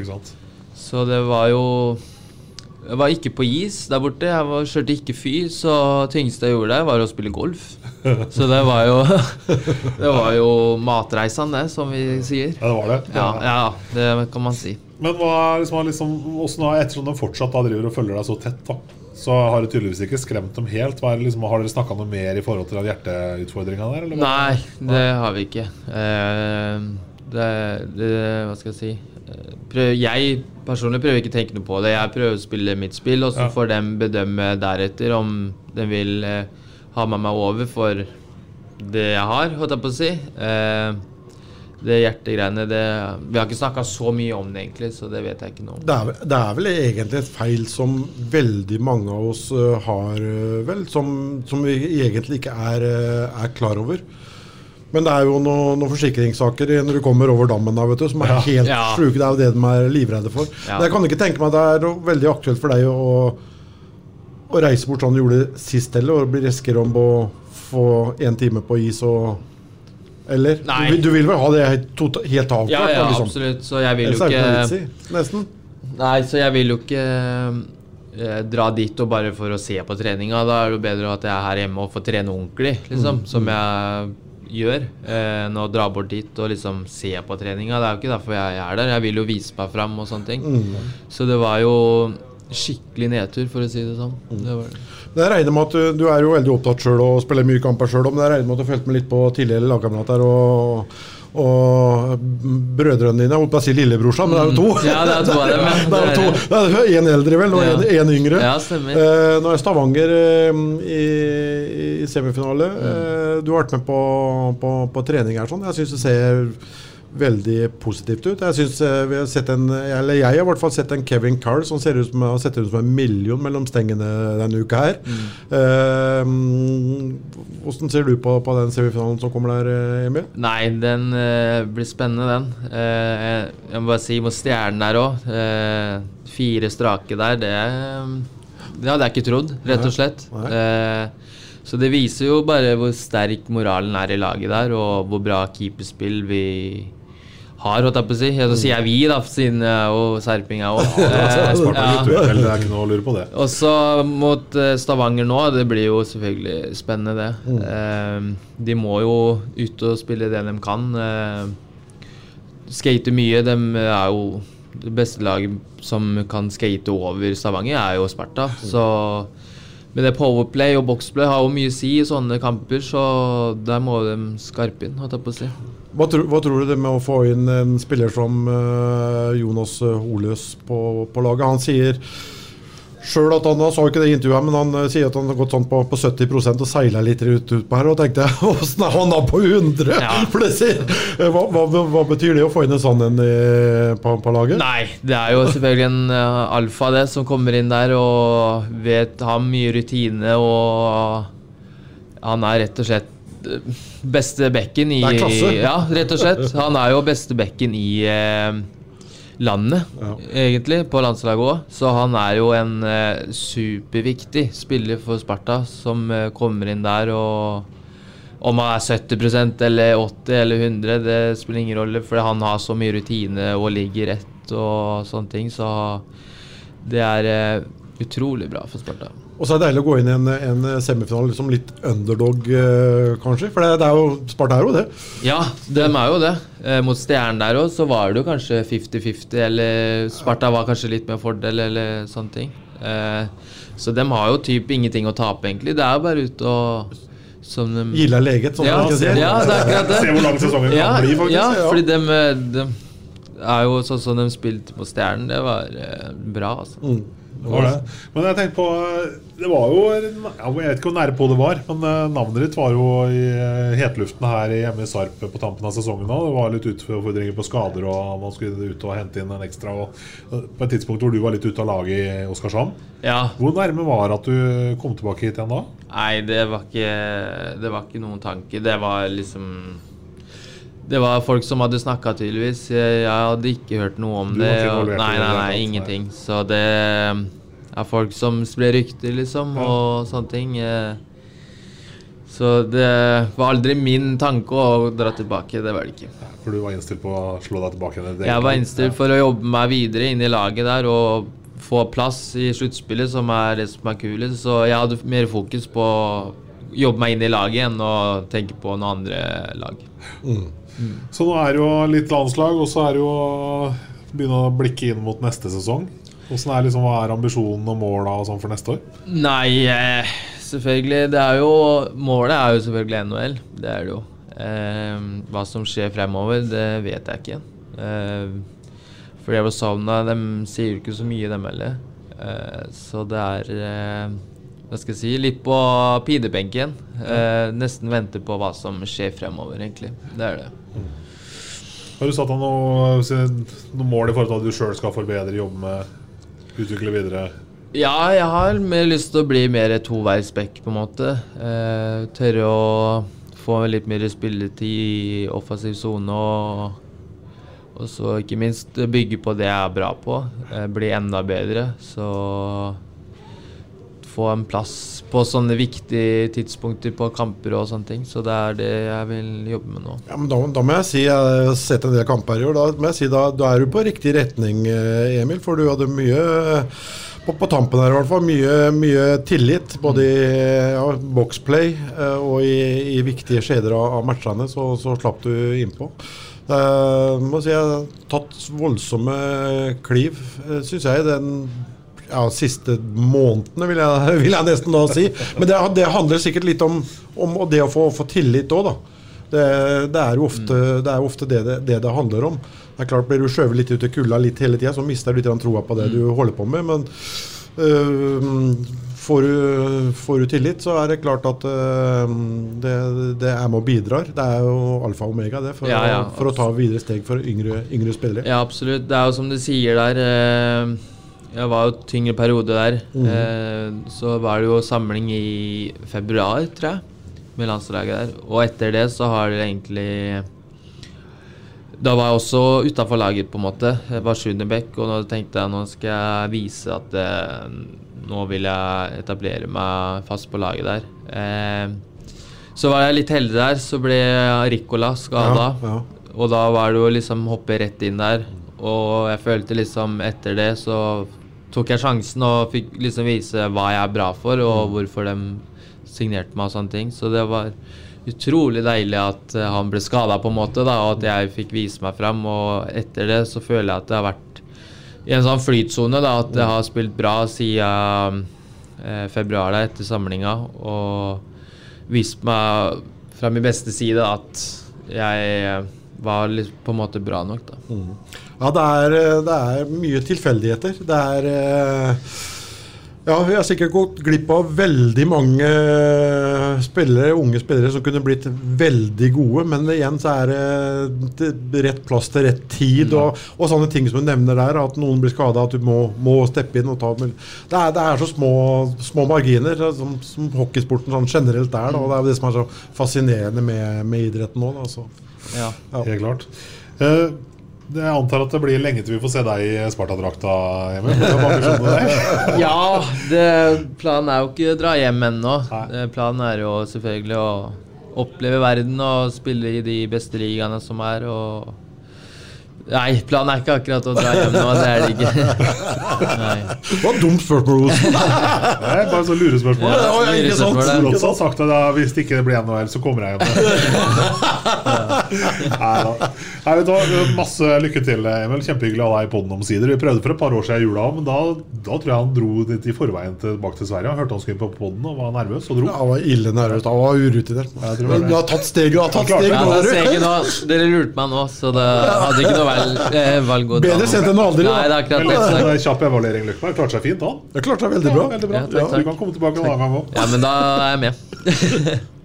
Så det var jo Jeg var ikke på is der borte. Jeg var, kjørte ikke fy, så det tyngste jeg gjorde der, var å spille golf. (laughs) Så det var jo (laughs) Det var jo matreisen, det, som vi sier. Ja, det var det. Ja, ja det kan man si. Men hva, liksom, liksom, hvordan ettersom de fortsatt da driver og følger deg så tett, da, så har det tydeligvis ikke skremt dem helt. Hva liksom, har dere snakka noe mer i forhold til den hjerteutfordringa der? Eller? Nei, det har vi ikke. Uh, det, det Hva skal jeg si prøv, Jeg personlig prøver ikke å tenke noe på det. Jeg prøver å spille mitt spill, og så Ja. får de bedømme deretter om de vil uh, ha med meg over for det jeg har, holdt jeg på å si. Eh, det hjertegreiene det, Vi har ikke snakka så mye om det, egentlig, så det vet jeg ikke noe om. Det er, det er vel egentlig et feil som veldig mange av oss øh, har, øh, vel, som, som vi egentlig ikke er, øh, er klar over. Men det er jo noen noe forsikringssaker når du kommer over dammen da, vet du, som er Ja. helt Ja. sjuke. Det er jo det de er livredde for. Ja. Jeg kan ikke tenke meg det er veldig aktuelt for deg å, å reise bort sånn du gjorde sist heller, og bli risikere om å få én time på is og Eller? Nei. Du, du vil vel ha det helt, helt avklart? Ja, ja, liksom. absolutt. Så jeg vil jo ikke Nesten. Nei, så jeg vil jo ikke eh, dra dit og bare for å se på treninga. Da er det jo bedre at jeg er her hjemme og får trene ordentlig, liksom. Mm. Som jeg gjør. Eh, enn å dra bort dit og liksom se på treninga. Det er jo ikke derfor jeg er der. Jeg vil jo vise meg fram og sånne ting. Mm. Så det var jo skikkelig nedtur, for å si det sånn. Mm. Det var det. Jeg regner med at du, du er jo veldig opptatt sjøl og spiller mye kamper sjøl, men jeg regner med at du har fulgt med litt på tidligere lagkamerater og, og brødrene dine. Jeg holdt på å si lillebrorsan, men det er jo to. Mm. Ja, det er to av dem, (laughs) det er jo to. Det er en eldre, vel, og Ja. en, en yngre. Ja, stemmer. Eh, nå er Stavanger eh, i, i semifinale. Mm. Eh, du har vært med på, på, på trening her. sånn. Jeg syns det ser veldig positivt ut. Jeg synes eh, vi har sett en, eller jeg har i hvert fall sett en Kevin Carr som ser ut som, har sett ut som en million mellom stengene denne uka her. Mm. Uh, Hvordan ser du på, på den semifinalen som kommer der, eh, Emil? Nei, den uh, blir spennende, den. Uh, jeg- jeg må bare si mot Stjernen der òg. fire strake der, det Det hadde jeg ikke trodd, rett og slett. Eh, så det viser jo bare hvor sterk moralen er i laget der, og hvor bra keeperspill vi har, holdt jeg på å si. Ja, så sier jeg vi, da, siden jeg er jo serping, òg. Er lure på det. Og så mot eh, Stavanger nå, det blir jo selvfølgelig spennende, det. Mm. Eh, de må jo ut og spille det de kan. Eh, skate mye. De er jo det beste laget som kan skate over Stavanger, er jo Sparta. Så med det powerplay og boxplay har jo mye å si i sånne kamper, så der må de skarpe inn, holdt jeg på å si. Hva, tror- hva tror du det med å få inn en spiller som uh, Jonas Holøs på, på laget? Han sier sjøl at han han sa ikke det i intervjuet, men han eh, sier at han har gått sånn på, på 70 og seila litt ut, ut på her. Og tenkte jeg, (laughs) åssen er han da på 100? For det sier, eh, hva, hva, hva betyr det å få inn en sånn en på, på laget? Nei, det er jo selvfølgelig en uh, alfa det som kommer inn der og vet har mye rutine og han er rett og slett eh, beste bekken i Det er klasse. Ja, rett og slett. Han er jo beste bekken i eh, landet, egentlig, på landslaget òg. Så han er jo en eh, superviktig spiller for Sparta, som eh, kommer inn der og om han er 70 eller 80 eller 100, det spiller ingen rolle, fordi han har så mye rutine og ligger rett og sånne ting. Så det er eh, utrolig bra for Sparta. Og så er det deilig å gå inn i en, en semifinale som litt underdog, eh, kanskje. For det, det er jo Sparta er jo det. Ja, de er jo det. Eh, mot Stjernen der òg, så var det jo kanskje 50-50, eller Sparta var kanskje litt med fordel, eller sånne ting. Eh, så de har jo typ ingenting å tape, egentlig. Det er jo bare ut og som de, Gilla leget, som ja, man kan si. Ja, det er akkurat det. (laughs) Se hvor lang sesongen kan bli, faktisk. Ja, Ja. fordi de, de er jo sånn som de spilte på Stjernen. Det var eh, bra, altså. Mm. Det var det. Men jeg tenkte på Det var jo Jeg vet ikke hvor nære på det var, men eh, navnet ditt var jo i eh, hetluften her hjemme i Sarp på tampen av sesongen. òg. Det var litt utfordringer på skader, og man skulle ut og hente inn en ekstra. Eh, på et tidspunkt hvor du var litt ute av laget i Oskarshamn. Ja. Hvor nærme var det at du kom tilbake hit igjen da? Nei, det var ikke Det var ikke noen tanke. Det var liksom Det var folk som hadde snakka, tydeligvis. Jeg, hadde ikke hørt noe om Du det. Og, nei, nei, nei, ingenting. Så det er folk som sprer rykter, liksom, og sånne ting. Eh, Så det var aldri min tanke å dra tilbake. Det var det ikke. For du var innstilt på å slå deg tilbake det Jeg var innstilt for å jobbe meg videre inn i laget der og få plass i sluttspillet, som er det som er kulest. Så jeg hadde mer fokus på å jobbe meg inn i laget enn å tenke på noen andre lag. Så nå er det jo litt landslag, og så er det jo å begynne å blikke inn mot neste sesong. Er liksom, Hva er ambisjonen og måla sånn for neste år? Nei, eh, selvfølgelig Det er jo Målet er jo selvfølgelig NHL. Det er det jo. Eh, hva som skjer fremover, det vet jeg ikke. Eh, for De sier jo ikke så mye, dem heller. Eh, så det er eh, Hva skal jeg si Litt på pinebenken. Eh, nesten vente på hva som skjer fremover, egentlig. Det er det. Har du satt deg noe, noe mål i forhold til at du sjøl skal forbedre, jobbe med, utvikle videre? Ja, jeg har mer lyst til å bli mer toveisback, på en måte. Eh, tørre å få litt mer spilletid i offensiv sone og og så ikke minst bygge på det jeg er bra på. Eh, bli enda bedre. Så få en plass på sånne viktige tidspunkter på kamper og sånne ting. Så det er det jeg vil jobbe med nå. Ja, men da, da må jeg si, jeg har sett en del kamper i år, da må jeg si da, da er du på riktig retning, eh, Emil. For du hadde mye på, på tampen her i hvert fall, mye, mye tillit. Både i ja, boxplay eh, og i, i viktige skjeder av, av matchene, så, så slapp du innpå. Uh, må si jeg har tatt voldsomme kliv, uh, syns jeg, den ja, siste månedene, vil jeg, (laughs) vil jeg nesten da si. Men det, det handler sikkert litt om, om det å få, få tillit òg, da. Det, det er jo ofte det, er ofte det, det, det handler om. Det er klart Blir du skjøvet litt ut i kulda litt hele tida, så mister du litt troa på det du holder på med. Men øh, får, du, får du tillit, så er det klart at øh, det, det er med og bidrar. Det er jo alfa og omega det for, Ja, ja. For å ta videre steg for yngre, yngre spillere. Ja, absolutt. Det er jo som du sier der eh, Jeg var jo tyngre periode der. Mm. Eh, så var det jo samling i februar, tror jeg, med landslaget der. Og etter det så har det egentlig Da var jeg også utafor laget, på en måte. Jeg var sjuendebekk, og nå tenkte jeg nå skal jeg vise at eh, nå vil jeg etablere meg fast på laget der. Eh, så var jeg litt heldig der, så ble Ricola skada. Ja, ja. Og da var det jo liksom hoppe rett inn der. Og jeg følte liksom etter det så tok jeg sjansen og fikk liksom vise hva jeg er bra for, og hvorfor de signerte meg og sånne ting. Så det var utrolig deilig at eh, han ble skada, på en måte, da, og at jeg fikk vise meg fram. Og etter det så føler jeg at det har vært i en sånn flytsone, da, at jeg har spilt bra siden eh, februar da, etter samlinga. Og vist meg fra min beste side at jeg eh, var på en måte bra nok, da. Ja, det er, eh, det er mye tilfeldigheter. Det er eh, Ja, vi har sikkert gått glipp av veldig mange eh, spillere, unge spillere som kunne blitt veldig gode, men igjen så er det rett plass til rett tid og, og sånne ting som du nevner der. At noen blir skada, at du må, må steppe inn og ta det er, det er så små, små marginer, er som, som hockeysporten sånn generelt er. Da, og det er det som er så fascinerende med, med idretten nå. Da, så. Ja. Helt klart. Uh, jeg antar at det blir lenge til vi får se deg i Sparta-drakta, Emil. Der? (laughs) Ja, det, planen er jo ikke å dra hjem ennå. Eh, Planen er jo selvfølgelig å oppleve verden og spille i de beste ligaene som er. Og Nei, planen er ikke akkurat å dra hjem nå. Det er det ikke. (laughs) Det var et dumt spørsmål, Osen. (laughs) Det er bare sånn lurespørsmål. Ja, lurespørsmål, det. har har sagt at da, hvis det ikke blir NHL, så kommer jeg hjem. Nei vet du hva, Masse lykke til, Emil. Kjempehyggelig å ha deg i poden omsider. Vi prøvde for et par år siden i jula, men da, da tror jeg han dro litt i forveien tilbake til Sverige. Han hørte han skulle på poden og var nervøs og dro. Han var ille nervøs. Han var urutinert. Du har tatt steget, du har tatt steget Ja, nå, dere. lurte meg nå, så det hadde ikke noe vel, eh, valg å ta. Bedre sent enn aldri. Nei, det er akkurat Men det. så- en kjapp evaluering, Løkberg. Klarte seg fint, han. Det klarte seg veldig bra. Ja, veldig bra. Ja, takk, takk. Du kan komme tilbake en annen gang òg. Ja, men da er jeg med. (laughs)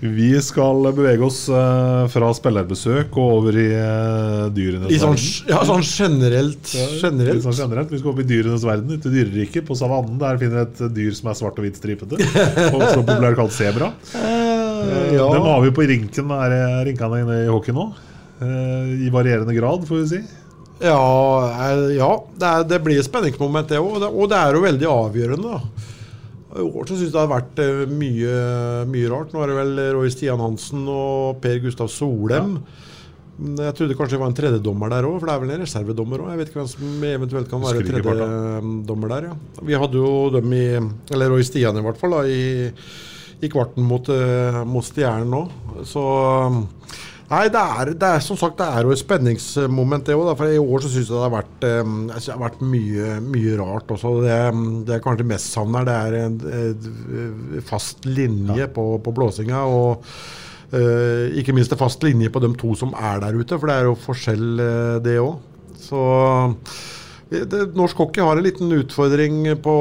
Vi skal bevege oss eh, fra spillerbesøk og over i uh, dyrenes sånn, verden. ja, sånn generelt. Generelt. sånn generelt. Vi skal opp i dyrenes verden, ute i dyreriket. På savannen der finner vi et dyr som er svart og hvitt stripete. (laughs) Og så populært kalt sebra. Eh, ja. Dem har vi på rinken, er eh, rinkene inne i hockey nå. Eh, I varierende grad, får vi si. Ja, eh, ja det, er, det blir et spenningsmoment, det òg. Og det er jo veldig avgjørende. da. I år så syns jeg det har vært eh, mye, mye rart. Nå er det vel Roy Stian Hansen og Per Gustav Solem. Ja. Jeg trodde kanskje det var en tredjedommer der òg, for det er vel en reservedommer òg. Jeg vet ikke hvem som eventuelt kan være tredjedommer der. ja. Vi hadde jo dem i Eller Roy Stian i hvert fall, da, i, i kvarten mot, eh, mot Stjernen nå. Så Nei, det er, det er som sagt det er jo et spenningsmoment, det òg. For i år så syns jeg det har vært, eh, det har vært mye, mye rart også. Det, det jeg kanskje mest savner, det er en, en fast linje på, på blåsinga. Og uh, ikke minst en fast linje på de to som er der ute, for det er jo forskjell, det òg. Så norsk hockey har en liten utfordring på,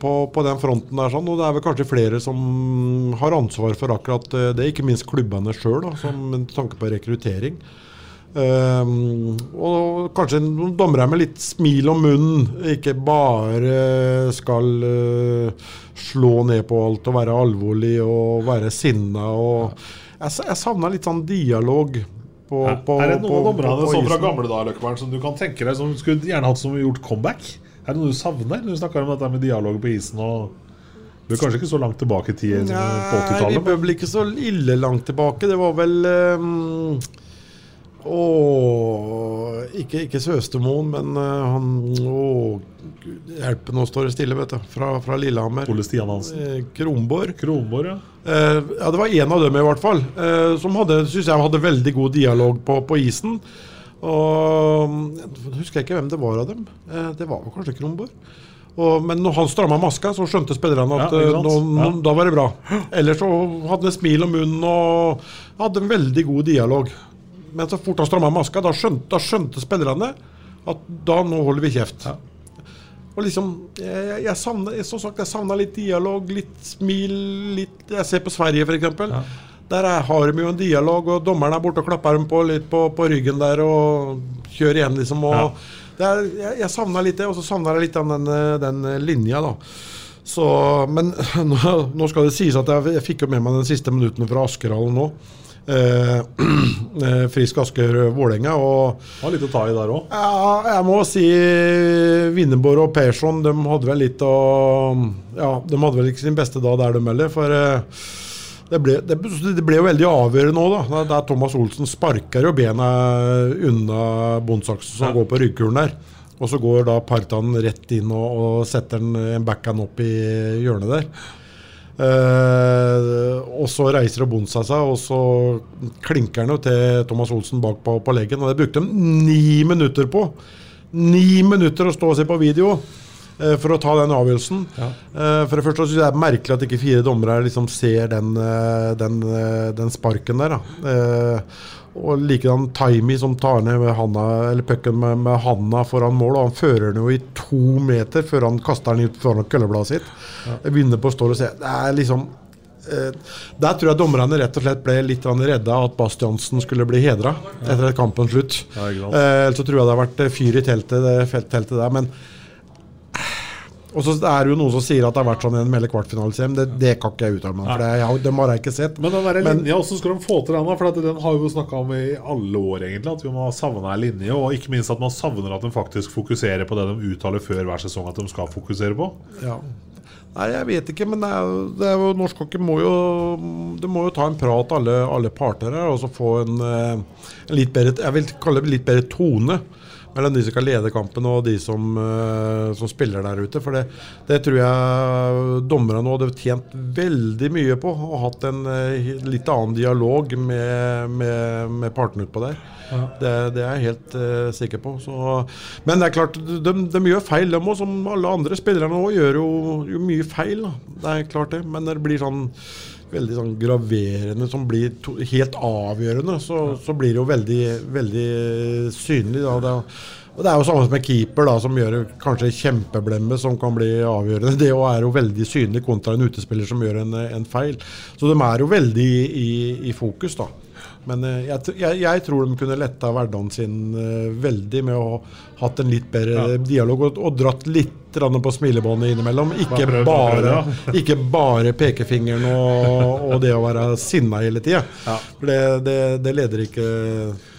på, på den fronten der, sånn, og det er vel kanskje flere som har ansvar for akkurat eh, det, ikke minst klubbene sjøl, med tanke på rekruttering. Um, og kanskje noen dommere med litt smil om munnen, ikke bare skal uh, slå ned på alt og være alvorlig og være sinna. Og jeg, jeg savna litt sånn dialog på, på er det noen på- av på- på sånn fra gamle dager Løkberg, som du kan tenke deg som skulle gjerne hatt som gjort comeback? Er det noe du savner? Du snakker om dette med dialog på isen og Du er kanskje ikke så langt tilbake i tid Nei, vi bør vel ikke så ille langt tilbake. Det var vel um, Åh, ikke, ikke Søstemoen, men uh, han Å, Gud hjelpe, nå står det stille, vet du. Fra, fra Lillehammer. Ole Stian Hansen. Eh, Kronborg. Kronborg, ja. Eh, ja, det var en av dem i hvert fall, eh, som hadde, synes jeg hadde veldig god dialog på, på isen. Og jeg husker ikke hvem det var av dem. Det var vel kanskje Kronborg. Og, men når han stramma maska, så skjønte spillerne at Ja, nå, nå, Ja. da var det bra. Ellers så hadde han smil om munnen og hadde en veldig god dialog. Men så fort han stramma maska, da skjønte, da skjønte spillerne at da nå holder vi kjeft. Og liksom, jeg, jeg som sagt, jeg savna litt dialog, litt smil, litt Jeg ser på Sverige, f.eks. Der er, har de jo en dialog, og dommeren er borte og klapper dem på litt på, på ryggen der og kjører igjen, liksom. Og det er, jeg, jeg savner litt det, og så savner jeg litt den, den linja, da. Så, men (clears throat) nå, nå skal det sies at jeg, jeg fikk jo med meg den siste minutten fra Askerhallen nå. Eh, (clears throat) eh, Frisk Asker Vålerenga. Har litt å ta i der òg. ja, jeg må si Winneborg og Persson de hadde vel litt å Ja, de hadde vel ikke sin beste dag der, de heller. For eh, det ble, det, det ble jo veldig avgjørende nå, da. Der- Thomas Olsen sparker jo bena unna Bondsaksen som går på ryggkulen der. Og så går da Partan rett inn og, og setter en, en backhand opp i hjørnet der. Eh, og så reiser og Bonsa seg, og så klinker han jo til Thomas Olsen bak på, på leggen. Og det brukte de ni minutter på. Ni minutter å stå og se på video eh, for å ta den avgjørelsen. Eh, for det første syns jeg det er merkelig at ikke fire dommere liksom ser den, den, den sparken der. Da. Og likedan Taimi som tar ned med handa, eller pucken med, med handa foran mål. Og han fører den jo i to meter før han kaster den ut foran køllebladet sitt. Jeg begynner på å stå og se. Det er liksom eh, Der tror jeg dommerne rett og slett ble litt redda at Bastiansen skulle bli hedra etter kampens slutt. Ja. Eh, så tror jeg det har vært eh, fyr i teltet, det felt- teltet der. Men og så er det jo noen som sier at det har vært sånn gjennom en melde. Det, det kan ikke jeg uttale meg om, for dem har jeg ikke sett. Men den der Men- linja, hvordan skal de få til den? For Den har vi jo snakka om i alle år, egentlig. At vi må savne ei linje. Og ikke minst at man savner at de faktisk fokuserer på det de uttaler før hver sesong at de skal fokusere på. Ja. Nei, jeg vet ikke, men det er, jo- det er jo, norsk hockey må jo Det må jo ta en prat, alle, alle parter her, og så få en, eh, en litt bedre Jeg vil kalle det litt bedre tone mellom de som kan lede kampen og de som, eh, som spiller der ute. For det, det tror jeg dommerne nå hadde tjent veldig mye på. Og hatt en eh, litt annen dialog med, med, med partene utpå der. Ja. Det, det er jeg helt uh, sikker på. Så, men det er klart, de, de gjør feil, de òg. Som alle andre spillerne òg gjør jo, jo mye feil. Da. Det er klart det. Men det blir sånn veldig sånn graverende som blir to, helt avgjørende, så, så blir det jo veldig, veldig synlig. Da. Det, og det er jo samme som med keeper, da, som gjør kanskje kjempeblemme som kan bli avgjørende. Det er jo veldig synlig kontra en utespiller som gjør en, en feil. Så de er jo veldig i, i fokus, da. Men eh, jeg, jeg, jeg tror de kunne letta hverdagen sin eh, veldig med å ha hatt en litt bedre dialog og, og dratt litt på smilebåndet innimellom. Ikke Bare prøv, ja. (laughs) ikke bare pekefingeren og, og det å være sinna hele tida. For det, det, det leder ikke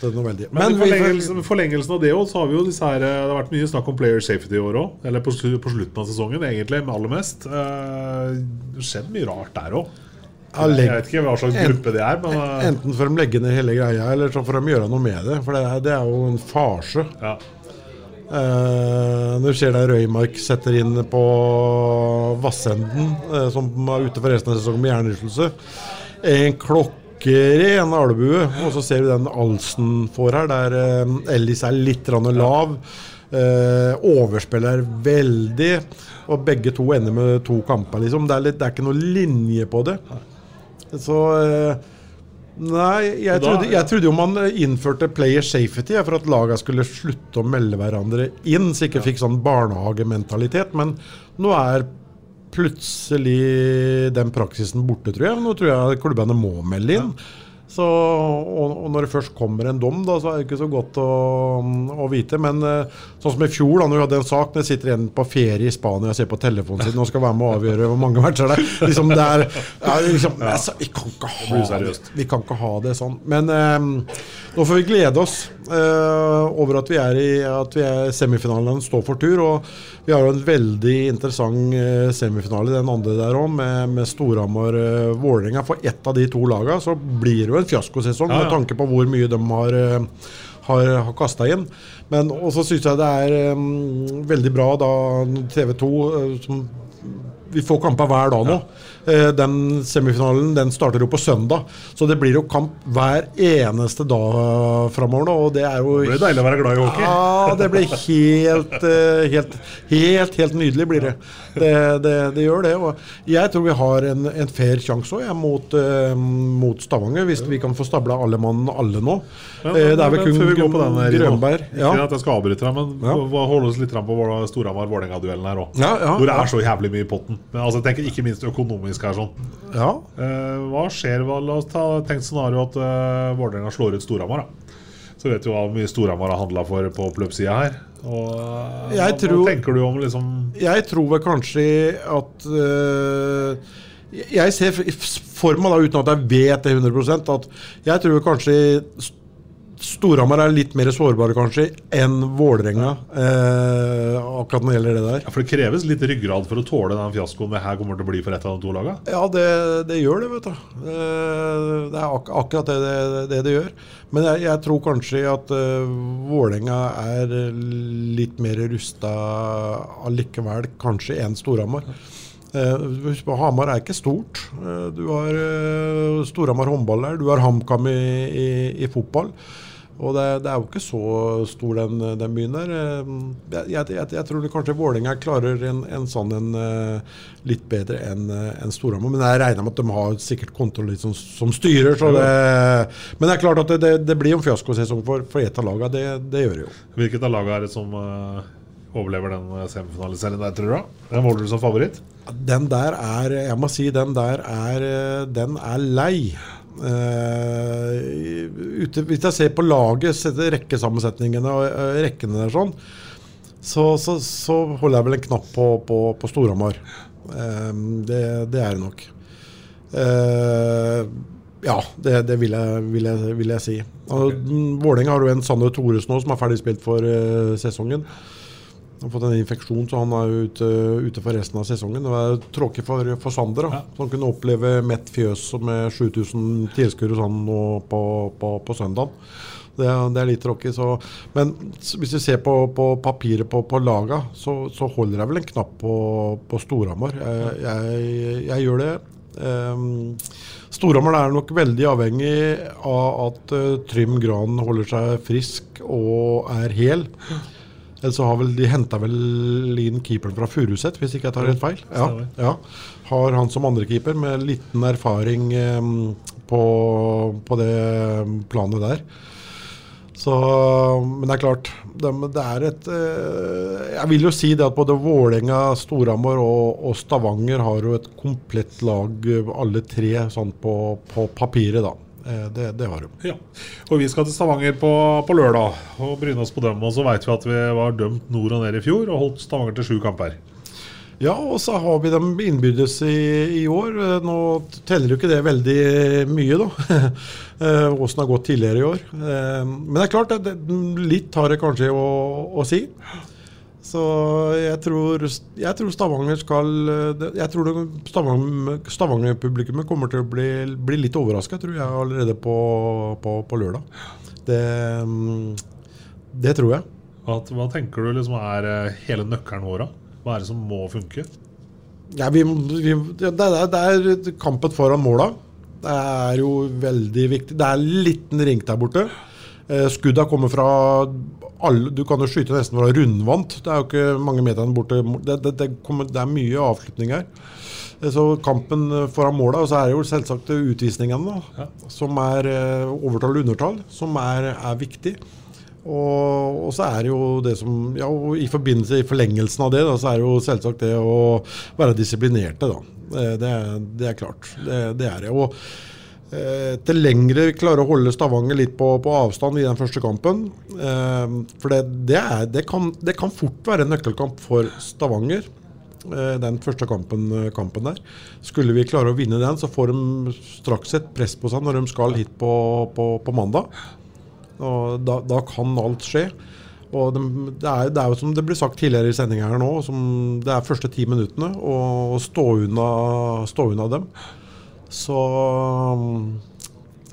til noe veldig. Men, i forlengelsen, forlengelsen av det også, så har vi jo disse her eh, Det har vært mye snakk om player safety i år òg. Eller på, på slutten av sesongen, egentlig, med aller mest. Det skjedde skjedd mye rart der òg. Jeg vet ikke hva slags gruppe det er, men eh, Enten får de legge ned hele greia, eller så får de gjøre noe med det. For det, er- det er jo en farse. Ja. Eh, når du ser deg Røymark setter inn på Vassenden, eh, som er ute for resten av sesongen med hjernerystelse. En klokkeren albue, og så ser du den Alsen får her, der eh, Ellis er litt lav. Eh, overspiller veldig, og begge to ender med to kamper. Liksom. Det, er litt, det er ikke noe linje på det. Så eh, Nei, jeg trodde, jeg trodde jo man innførte player safety for at laga skulle slutte å melde hverandre inn, så ikke fikk sånn barnehagementalitet. Men nå er plutselig den praksisen borte, tror jeg. Nå tror jeg klubbene må melde inn. Så, og, og når det først kommer en dom, da, så er det ikke så godt å, å vite. Men eh, sånn som i fjor, da når vi hadde en sak når jeg sitter igjen på ferie i Spania og ser på telefonen sin og skal være med å avgjøre hvor mange matcher det er liksom det er ja, liksom, altså, Vi kan ikke ha det, vi kan ikke ha det sånn. Men eh, nå får vi glede oss uh, over at vi er i at vi er semifinalen står for tur. Og vi har jo en veldig interessant uh, semifinale, den andre der òg, med, med Storhamar-Vålerenga. For ett av de to lagene så blir det jo en fiaskosesong Ja, ja. med tanke på hvor mye de har eh, har, har kasta inn. Men også syns jeg det er um, veldig bra da TV 2 eh, som vi får kamper hver dag nå. Eh, Den semifinalen den starter jo på søndag, så det blir jo kamp hver eneste dag framover. nå, Og det er jo Det blir deilig å være glad i hockey. Ja, det blir helt, eh, helt, helt, helt nydelig blir det. Det, det, det gjør det. Og jeg tror vi har en, en fair sjanse òg, mot, eh, mot Stavanger, hvis vi kan få stabla alle mann alle nå. Men, Eh, det er vel kun Grønberg. Grønberg. Ikke at jeg skal avbryte deg, men Ja. hva- hold oss litt på Storhamar-Vålerenga-duellen her òg. Ja, ja, hvor det ja. er så jævlig mye i potten. Men altså, jeg tenker ikke minst økonomisk her. sånn Ja. Eh, Hva skjer? La oss ta tenkt scenario at eh, Vålerenga slår ut Storhamar. Så vet du hva mye Storhamar har handla for på oppløpssida her. Og, eh, hva, tror- hva tenker du om liksom Jeg tror vel kanskje at at eh, Jeg ser for meg, da, uten at jeg vet det 100% at jeg tror kanskje Storhamar er litt mer sårbare kanskje enn Vålerenga eh, akkurat når det gjelder det der. Ja, For det kreves litt ryggrad for å tåle den fiaskoen det her kommer til å bli for et av de to lagene? Ja, det, det gjør det, vet du. Eh, Det er ak akkurat det det, det det gjør. Men jeg, jeg tror kanskje at uh, Vålerenga er litt mer rusta allikevel, kanskje, enn Storhamar. Eh, på, Hamar er ikke stort. Du har uh, Storhamar håndball der, du har HamKam i, i, i fotball. Og det, det er jo ikke så stor den, den byen der. Eh, Jeg, jeg, jeg tror kanskje Vålerenga klarer en, en sånn en eh, litt bedre enn en Storhamar. Men jeg regner med at de har sikkert kontroll litt som, som styrer. Så det, men det er klart at det, det, blir en fiaskosesong for, for et av lagene. Det, det gjør det jo. Hvilket av lagene er det som eh, overlever den eh, semifinaliserien der, tror du? Den måler du som favoritt? Den der er Jeg må si den der er eh, Den er lei. Eh, ute, hvis jeg ser på laget, rekkesammensetningene og eh, rekkene der sånn, så, så, så holder jeg vel en knapp på, på, på Storhamar. Uh, det, det er det nok. Uh, ja, det, det vil, jeg, vil, jeg, vil jeg si. Okay. Vålerenga har jo en Sander Thoresen nå som er ferdig spilt for sesongen. Han har fått en infeksjon, så han er ute, ute for resten av sesongen. Det var tråkig for, for Sander. da. Så han kunne oppleve mett fjøs med 7000 tilskuere sånn nå på, på, på søndag. Det, det er litt tråkig. Så. Men hvis vi ser på, på papiret på, på laga, så, så holder jeg vel en knapp på, på Storhamar. Jeg, jeg, jeg gjør det. Um, Storhamar er nok veldig avhengig av at uh, Trym Gran holder seg frisk og er hel. Så har vel de henta vel inn keeperen fra Furuset, hvis ikke jeg tar helt feil. Ja, ja. Har han som andrekeeper med liten erfaring eh, på, på det planet der. Så, men det er klart det, det er et eh, Jeg vil jo si det at både Vålerenga, Storhamar og, og Stavanger har jo et komplett lag, alle tre, sånn på, på papiret, da. Eh, Det, det har de. Ja. Og vi skal til Stavanger på, på lørdag og bryne oss på dem. Og så veit vi at vi var dømt nord og ned i fjor og holdt Stavanger til sju kamper. Ja, og så har vi dem innbyrdes i, i år. Eh, Nå teller jo ikke det veldig mye, da. (laughs) Eh, Åssen det har gått tidligere i år. Men det er klart, det, litt har det kanskje å, å si. Så jeg tror, jeg tror Stavanger skal eh, Jeg tror det- Stavanger- Stavanger-publikummet kommer til å bli, bli litt overraska, tror jeg, allerede på, på, på lørdag. Det, mm, det tror jeg. Hva, hva tenker du liksom er eh, hele nøkkelen vår? Hva er det som må funke? Ja, vi, vi, det, er, det er kampen foran måla. Det er jo veldig viktig. Det er en liten ring der borte. Eh, Skudda kommer fra alle, Du kan jo skyte nesten fra rundvant. Det er jo ikke mange meterne borte. Det, det, det, kommer, det er mye avslutning her. Eh, Så kampen foran måla, og så er det jo selvsagt utvisningene, da, som er eh, overtall og undertall, som er, er viktig. Og, og så er det jo det som ja, og I forbindelse i forlengelsen av det, da, så er det jo selvsagt det å være disiplinerte. da. Eh, Det, det er klart. Det, det er det. Og eh, til lengre vi klarer å holde Stavanger litt på, på avstand i den første kampen eh, For det, det, er, det, kan, det kan fort være en nøkkelkamp for Stavanger. eh, Den første kampen, kampen der. Skulle vi klare å vinne den, så får de straks et press på seg når de skal hit på, på, på mandag. Og da, da kan alt skje. Og det, det, er, det er jo som det ble sagt tidligere i sendinga her nå, det er første ti minuttene å stå unna, stå unna dem. Så,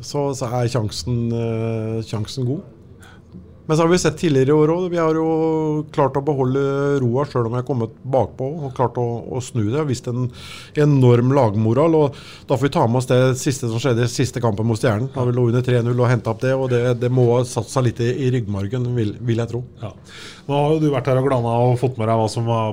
så, så er sjansen, eh, sjansen god. Men så har vi sett tidligere i år òg. Vi har jo klart å beholde roa sjøl om vi har kommet bakpå og klart å, å snu det. Har Vist en enorm lagmoral. og Da får vi ta med oss det siste som skjedde siste kampen mot Stjernen. Da vi lå under 3-0 og henta opp det. og Det, det må ha satt seg litt i, i ryggmargen, vil, vil jeg tro. Ja. Nå har jo du vært her og glana og fått med deg hva som har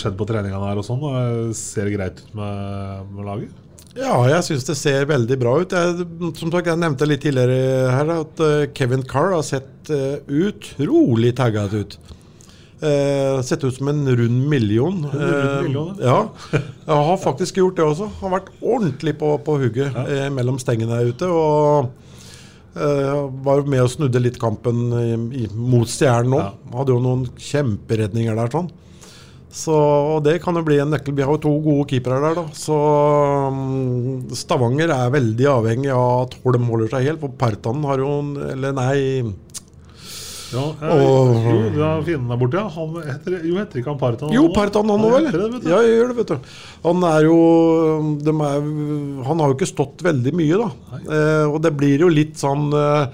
skjedd på treningene her. og sånn. Ser det greit ut med, med laget? Ja, jeg syns det ser veldig bra ut. Jeg, som sagt, jeg nevnte litt tidligere her at eh, Kevin Carr har sett eh, utrolig tagget ut. Eh, sett ut som en rund million. En rund million, Eh, ja. Jeg har faktisk gjort det også. Har vært ordentlig på, på hugget eh, mellom stengene der ute. Og eh, var med og snudde litt kampen i, mot Stjernen nå. Hadde jo noen kjemperedninger der sånn. Så det kan jo bli en nøkkel. Vi har jo to gode keepere der, da. Så mm, Stavanger er veldig avhengig av at Holm holder seg helt. For Partan har jo en- Eller nei Ja, jeg, Og- jo, det er fienden der borte, ja. Han heter, jo, heter ikke han Partan? Jo, Partan han òg, vel. det? Ja, jeg gjør det, vet du. Han er jo er, Han har jo ikke stått veldig mye, da. Eh, og det blir jo litt sånn eh,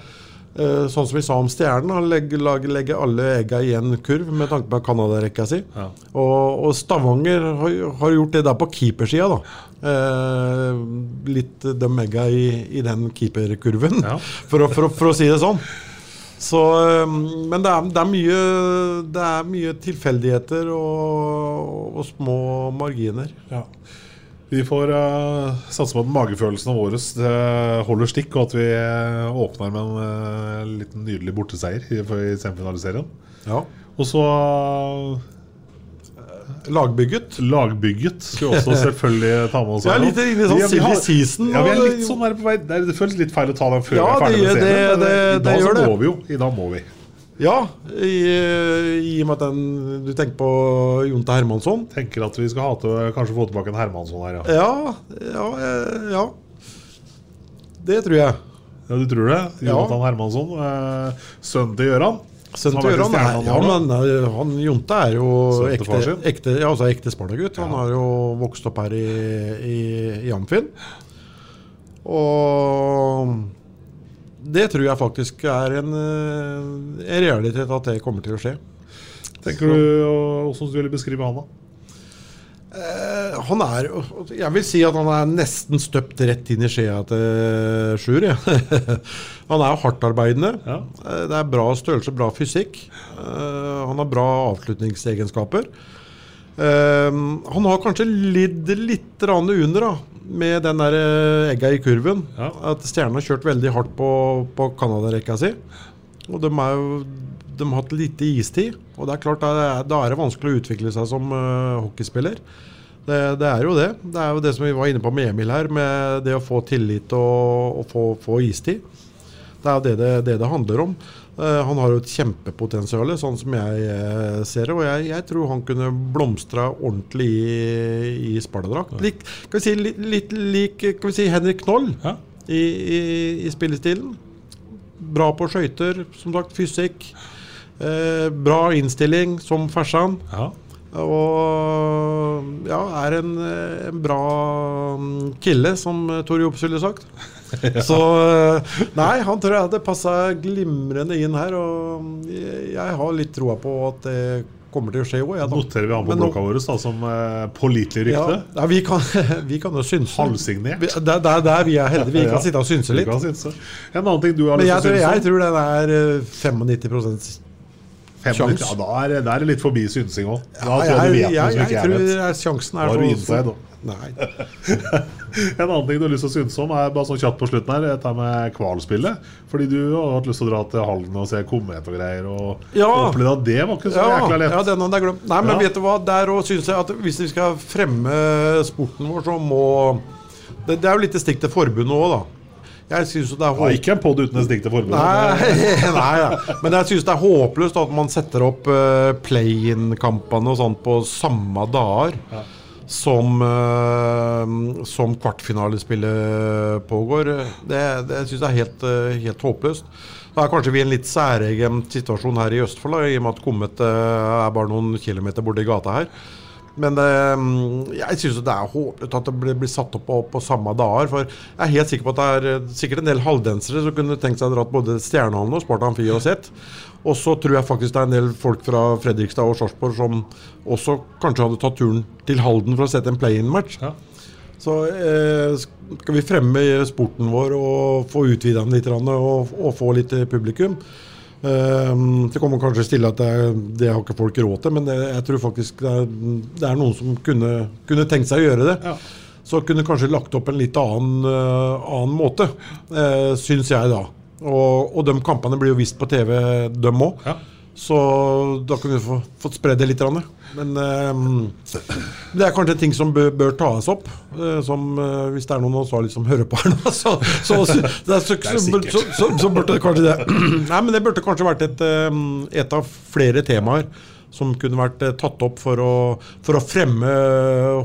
Sånn som vi sa om Stjernen, han legger, lager- legger alle egga i en kurv med tanke på Canada-rekka si. Ja. Og, og Stavanger har, har gjort det der på keepersida, da. Eh, litt de egga i, i den keeperkurven, Ja. (laughs) for, å, for, å, for å si det sånn. Så, um, men det er, det, er mye, det er mye tilfeldigheter og, og små marginer. Ja. Vi får uh, satse på at magefølelsen vår uh, holder stikk, og at vi uh, åpner med en uh, liten nydelig borteseier i, i semifinaliserien. Ja. Og så Lagbygget. Lagbygget skal vi også (laughs) selvfølgelig ta med oss. Er litt i sånn silly season, Ja, vi er litt sånn der på vei. Det, føles litt feil å ta den før Ja, vi er ferdig med serien. det- men det- I dag så det. må vi jo. I dag må vi. Ja, i, i og med at den, du tenker på Jonte Hermansson. Tenker at vi skal ha til kanskje få tilbake en Hermansson her, ja. Ja, ja, eh, ja. Det tror jeg. Ja, Du tror det? Jonathan Hermansson. Eh, sønnen til Gøran. Sønnen til Gøran er, ja, men eh, han Jonte er jo ekte, ekte, ja, altså ekte Sparta-gutt. Han har jo vokst opp her i, i, i Amfin. Og det tror jeg faktisk er en, eh, en realitet at det kommer til å skje. Tenker du, og Hvordan du vil beskrive han, da? Eh, han er Jeg vil si at han er nesten støpt rett inn i skjea til Sjur. Ja. (laughs) han er hardtarbeidende. Ja. Eh, Det er bra størrelse, bra fysikk. Eh, Han har bra avslutningsegenskaper. Han har kanskje lidd litt under da, med den der eh, egga i kurven. Ja. At Stjernen har kjørt veldig hardt på, på Canada-rekka si. Og de, jo, de har hatt lite istid. Og det er klart, da da er det vanskelig å utvikle seg som uh, hockeyspiller. Det, det er jo det. Det er jo det som vi var inne på med Emil her, med det å få tillit og, og få, få istid. Det er jo det det, det, det handler om. Eh, han har jo et kjempepotensial, sånn som jeg eh, ser det. Og jeg, jeg tror han kunne blomstra ordentlig i, i Sparta-drakt. Lik, kan vi si, litt, litt lik kan vi si Henrik Knoll Ja. i, i, i spillestilen. Bra på skøyter, som sagt, fysikk. Eh, bra innstilling som fersan. Ja. Og ja, er en, eh, en bra mm, kille, som Tore Tor Jops ville sagt. (laughs) Så eh, Nei, han tror jeg hadde passa glimrende inn her. Og jeg, jeg har litt troa på at det kommer til å skje òg. Noterer vi han på nå- blokka vår som eh, pålitelig rykte? ja, vi, kan, (laughs) vi kan jo synse. Halvsignert. Vi- det der, der vi er heldige. Vi (laughs) Ja. kan sitte og synse litt. synse. En annen ting du har Men lyst jeg til tror, å synse om? tror den er eh, 95 Fem- sjans. Ja, da er, da er det litt forbi synsing òg. Ja, jeg jeg, jeg, jeg, jeg tror er sjansen er er du så- inside, da. Nei. En annen ting du har lyst til å synse om, er bare sånn kjapt på slutten her, dette med kvalspillet. Fordi du har hatt lyst til å dra til Halden og se Komet og greier. Og Ja. opplevde at det var ikke så Ja, jækla lett. ja, den hadde jeg glemt. Nei, men Ja. vet du hva, der òg syns jeg at hvis vi skal fremme sporten vår, så må Det, det er jo litt et stikk til forbundet òg, da. Jeg synes det er Ja, håp... ikke en podd uten et stikk til forbundet. Nei, (laughs) nei ja. Men jeg syns det er håpløst at man setter opp uh, play-in-kampene og sånt på samme dager som, uh, som kvartfinalespillet pågår. Det, det syns jeg er helt, eh, helt håpløst. Da er kanskje vi i en litt særegen situasjon her i Østfold, da, i og med at Kommet eh, er bare noen kilometer borti gata her. Men eh, jeg syns det er håpløst at det blir, blir satt opp på, på samme dager. For jeg er helt sikker på at det er eh, sikkert en del halvdensere som kunne tenkt seg å dratt både Stjernehallen og Spartan Amfi og sett. Og så tror jeg faktisk det er en del folk fra Fredrikstad og Sarpsborg som også kanskje hadde tatt turen til Halden for å sette en play-in-match. Ja. Så eh, skal vi fremme sporten vår og få utvida den litt og, og få litt eh, publikum. Eh, det kommer kanskje stille at det, er- det har ikke folk råd til, men det, jeg tror faktisk det er, det er noen som kunne, kunne tenkt seg å gjøre det. Ja. Så kunne kanskje lagt opp en litt annen, uh, annen måte, uh, syns jeg da. Og, og de kampene blir jo vist på TV, dem òg. Ja. Så da kunne vi få, fått det litt. Men eh, det er kanskje ting som bør, bør tas opp. eh, som eh, Hvis det er noen ansvarlige som hører på her nå, (laughs) så, så, så, så, burde det kanskje det (clears throat) Nei, men det burde kanskje vært et, eh, et av flere temaer som kunne vært eh, tatt opp for å, for å fremme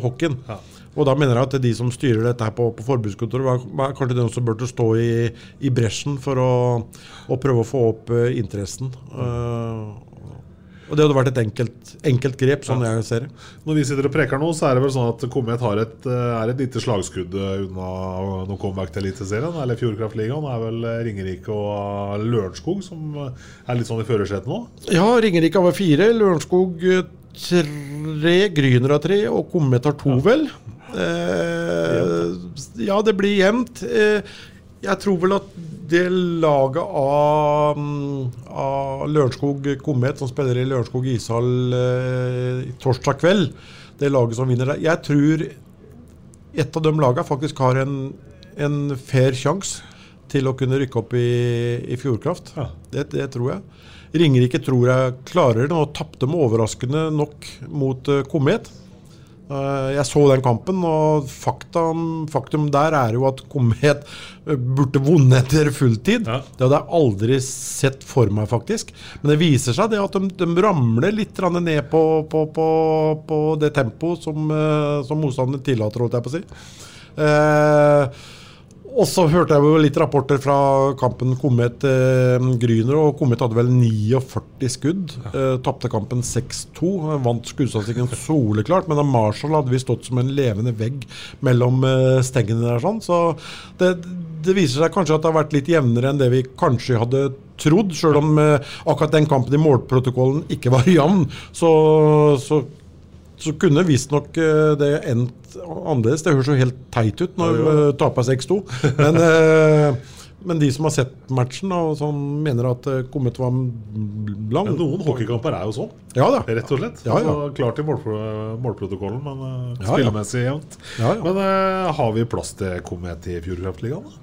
hockeyen. hockeyen. Og da mener jeg at de som styrer dette her på, på forbudskontoret, var, var kanskje de som burde stå i, i bresjen for å, å prøve å få opp uh, interessen. Uh, og det hadde vært et enkelt, enkelt grep, sånn jeg ser det. Når vi sitter og preker nå, så er det vel sånn at Komet har et, eh, er et lite slagskudd unna noen comeback til Eliteserien. Eller Fjordkraftligaen. Er vel Ringerike og Lørenskog som er litt sånn i førersetet nå? Ja, Ringerike har fire, Lørenskog tre, Gryner har tre, og Komet har to, vel. Eh, ja, det blir jevnt. Eh, jeg tror vel at det laget av, av Lørenskog Komet, som spiller i Lørenskog ishall eh, torsdag kveld, det laget som vinner der Jeg tror et av de lagene faktisk har en, en fair sjanse til å kunne rykke opp i, i Fjordkraft. Det, det tror jeg. Ringerike tror jeg klarer det, og tapte de overraskende nok mot Komet. Eh, jeg så den kampen, og faktum, faktum der er jo at Komet burde vunnet etter fulltid. Det hadde jeg aldri sett for meg, faktisk. Men det viser seg det at de, de ramler litt ned på, på, på, på det tempoet som, eh, som motstanderen tillater, holdt jeg på å si. Eh, og så hørte jeg jo litt rapporter fra kampen Komet eh, Gryner, og Komet hadde vel 49 skudd. Eh, Tapte kampen 6-2. Vant skuddstatistikken soleklart, men Marshall hadde vi stått som en levende vegg mellom eh, stengene der. sånn, Så det, det viser seg kanskje at det har vært litt jevnere enn det vi kanskje hadde trodd. Selv om eh, akkurat den kampen i målprotokollen ikke var jevn, så, så så kunne visstnok uh, det endt annerledes. Det høres jo helt teit ut når Ja, ja. uh, taper 6-2. Men, (laughs) eh, men de som har sett matchen, og som mener at kommet var lang noen hockeykamper er jo sånn. Ja da. Rett og slett. Ja, ja. Altså, klart i målpro målprotokollen, men uh, spillemessig jevnt. Men uh, har vi plass til Komet i Fjordkraftligaen?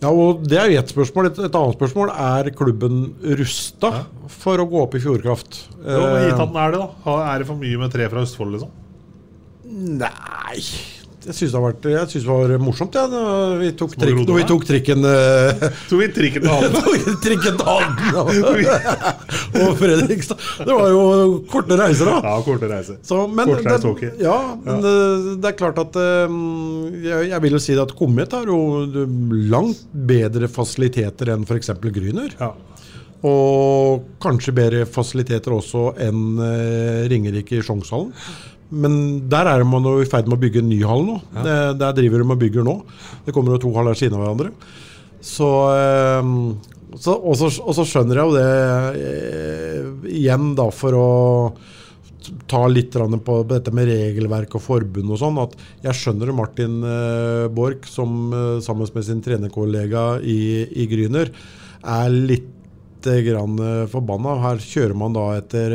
Ja, og Det er jo ett spørsmål. Et, et annet spørsmål er klubben rusta for å gå opp i Fjordkraft. Jo, men Eh, gitt at den er det, da. Er det for mye med tre fra Østfold, liksom? Nei Jeg syns det, jeg det var morsomt, ja, da vi tok, trikk, vi tok trikken eh, (laughs) Tok vi trikken til (laughs) Halden? trikken til Halden (laughs) og, Fredrikstad. Det var jo korte reiser, da. Ja, korte reiser. Så, men Kortreist det, okay. ja, men Det, det er klart at eh, jeg, jeg vil jo si at Komet har jo langt bedre fasiliteter enn f.eks. Gryner. Og kanskje bedre fasiliteter også enn eh, Ringerike i Sjongshallen. Men der er man jo i ferd med å bygge en ny hall nå. Det, der driver de og bygger nå. Det kommer jo to haller siden av hverandre. Så, eh, så, og, så, og så skjønner jeg jo det eh, igjen, da, for å ta litt på dette med regelverk og forbund og sånn, at jeg skjønner Martin eh, Borch, som eh, sammen med sin trenerkollega i, i Gryner, er litt grann forbanna. Her kjører man da etter,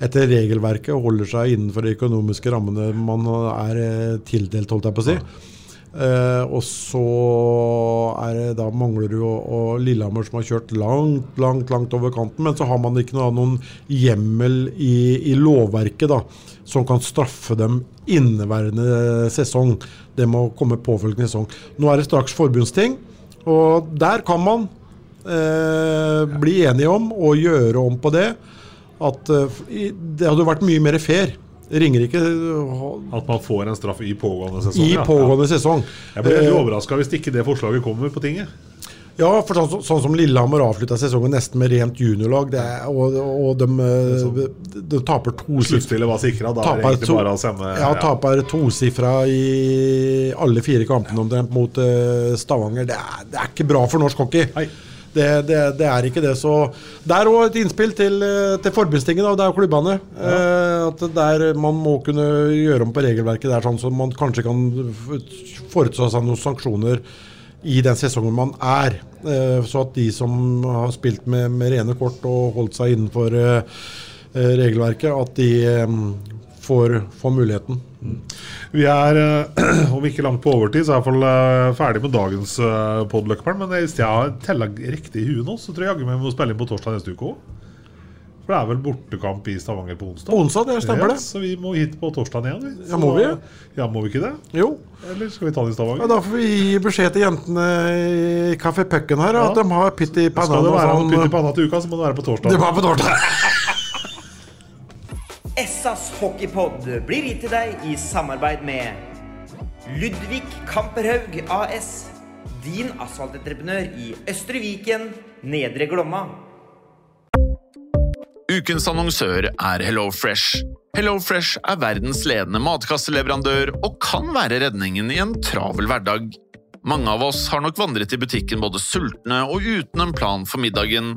etter regelverket og holder seg innenfor de økonomiske rammene man er eh, tildelt, holdt jeg på å si. Uh, og så er det da Manglerud og, og Lillehammer som har kjørt langt, langt langt over kanten. Men så har man ikke noe, noen hjemmel i, i lovverket da, som kan straffe dem inneværende sesong. Det må komme påfølgende sesong. Nå er det straks forbundsting, og der kan man uh, bli enige om å gjøre om på det. At eh, det hadde vært mye mer fair. Ringerike At man får en straff i pågående sesong? i ja. pågående sesong. Jeg ble veldig Eh, overraska hvis ikke det forslaget kommer på tinget. Ja, for sånn, sånn som Lillehammer avslutta sesongen nesten med rent juniorlag, det er, og, og de, de, de taper to Sluttspillet var sikra. Da er det Taper to- bare å sende Ja, taper tosifra i alle fire kampene omtrent mot uh, Stavanger. Det er, det er ikke bra for norsk hockey. Det, det, det er ikke det. Så det er òg et innspill til, eh, til forbundstinget, da, jo klubbene. Eh, at der man må kunne gjøre om på regelverket der, sånn så man kanskje kan foreta seg noen sanksjoner i den sesongen man er. Eh, så at de som har spilt med, med rene kort og holdt seg innenfor eh, regelverket, at de får, får muligheten. Vi er, eh, (clears throat) om ikke langt på overtid, så er jeg i hvert fall eh, ferdig med dagens uh, podløkkeren. Men hvis jeg har tella riktig i huet nå, så tror jeg jaggu vi må spille inn på torsdag neste uke òg. For det er vel bortekamp i Stavanger på onsdag? På onsdag, det stemmer Ja, det. Så vi må hit på torsdag igjen. Vi. Ja, må vi? Ja, må vi ikke det? Jo. Eller skal vi ta det i Stavanger? Ja, da får vi gi beskjed til jentene i Kafé Pucken her, Ja. at de har pytt i panna. Skal det være sånn. pytt i panna til uka, så må det være på torsdag. Det var på torsdag. (laughs) Essas hockeypod blir gitt til deg i samarbeid med Ludvig Kamperhaug AS. Din asfaltentreprenør i Østre Viken, Nedre Glomma. Ukens annonsør er HelloFresh. HelloFresh er verdens ledende matkasseleverandør og kan være redningen i en travel hverdag. Mange av oss har nok vandret i butikken både sultne og uten en plan for middagen,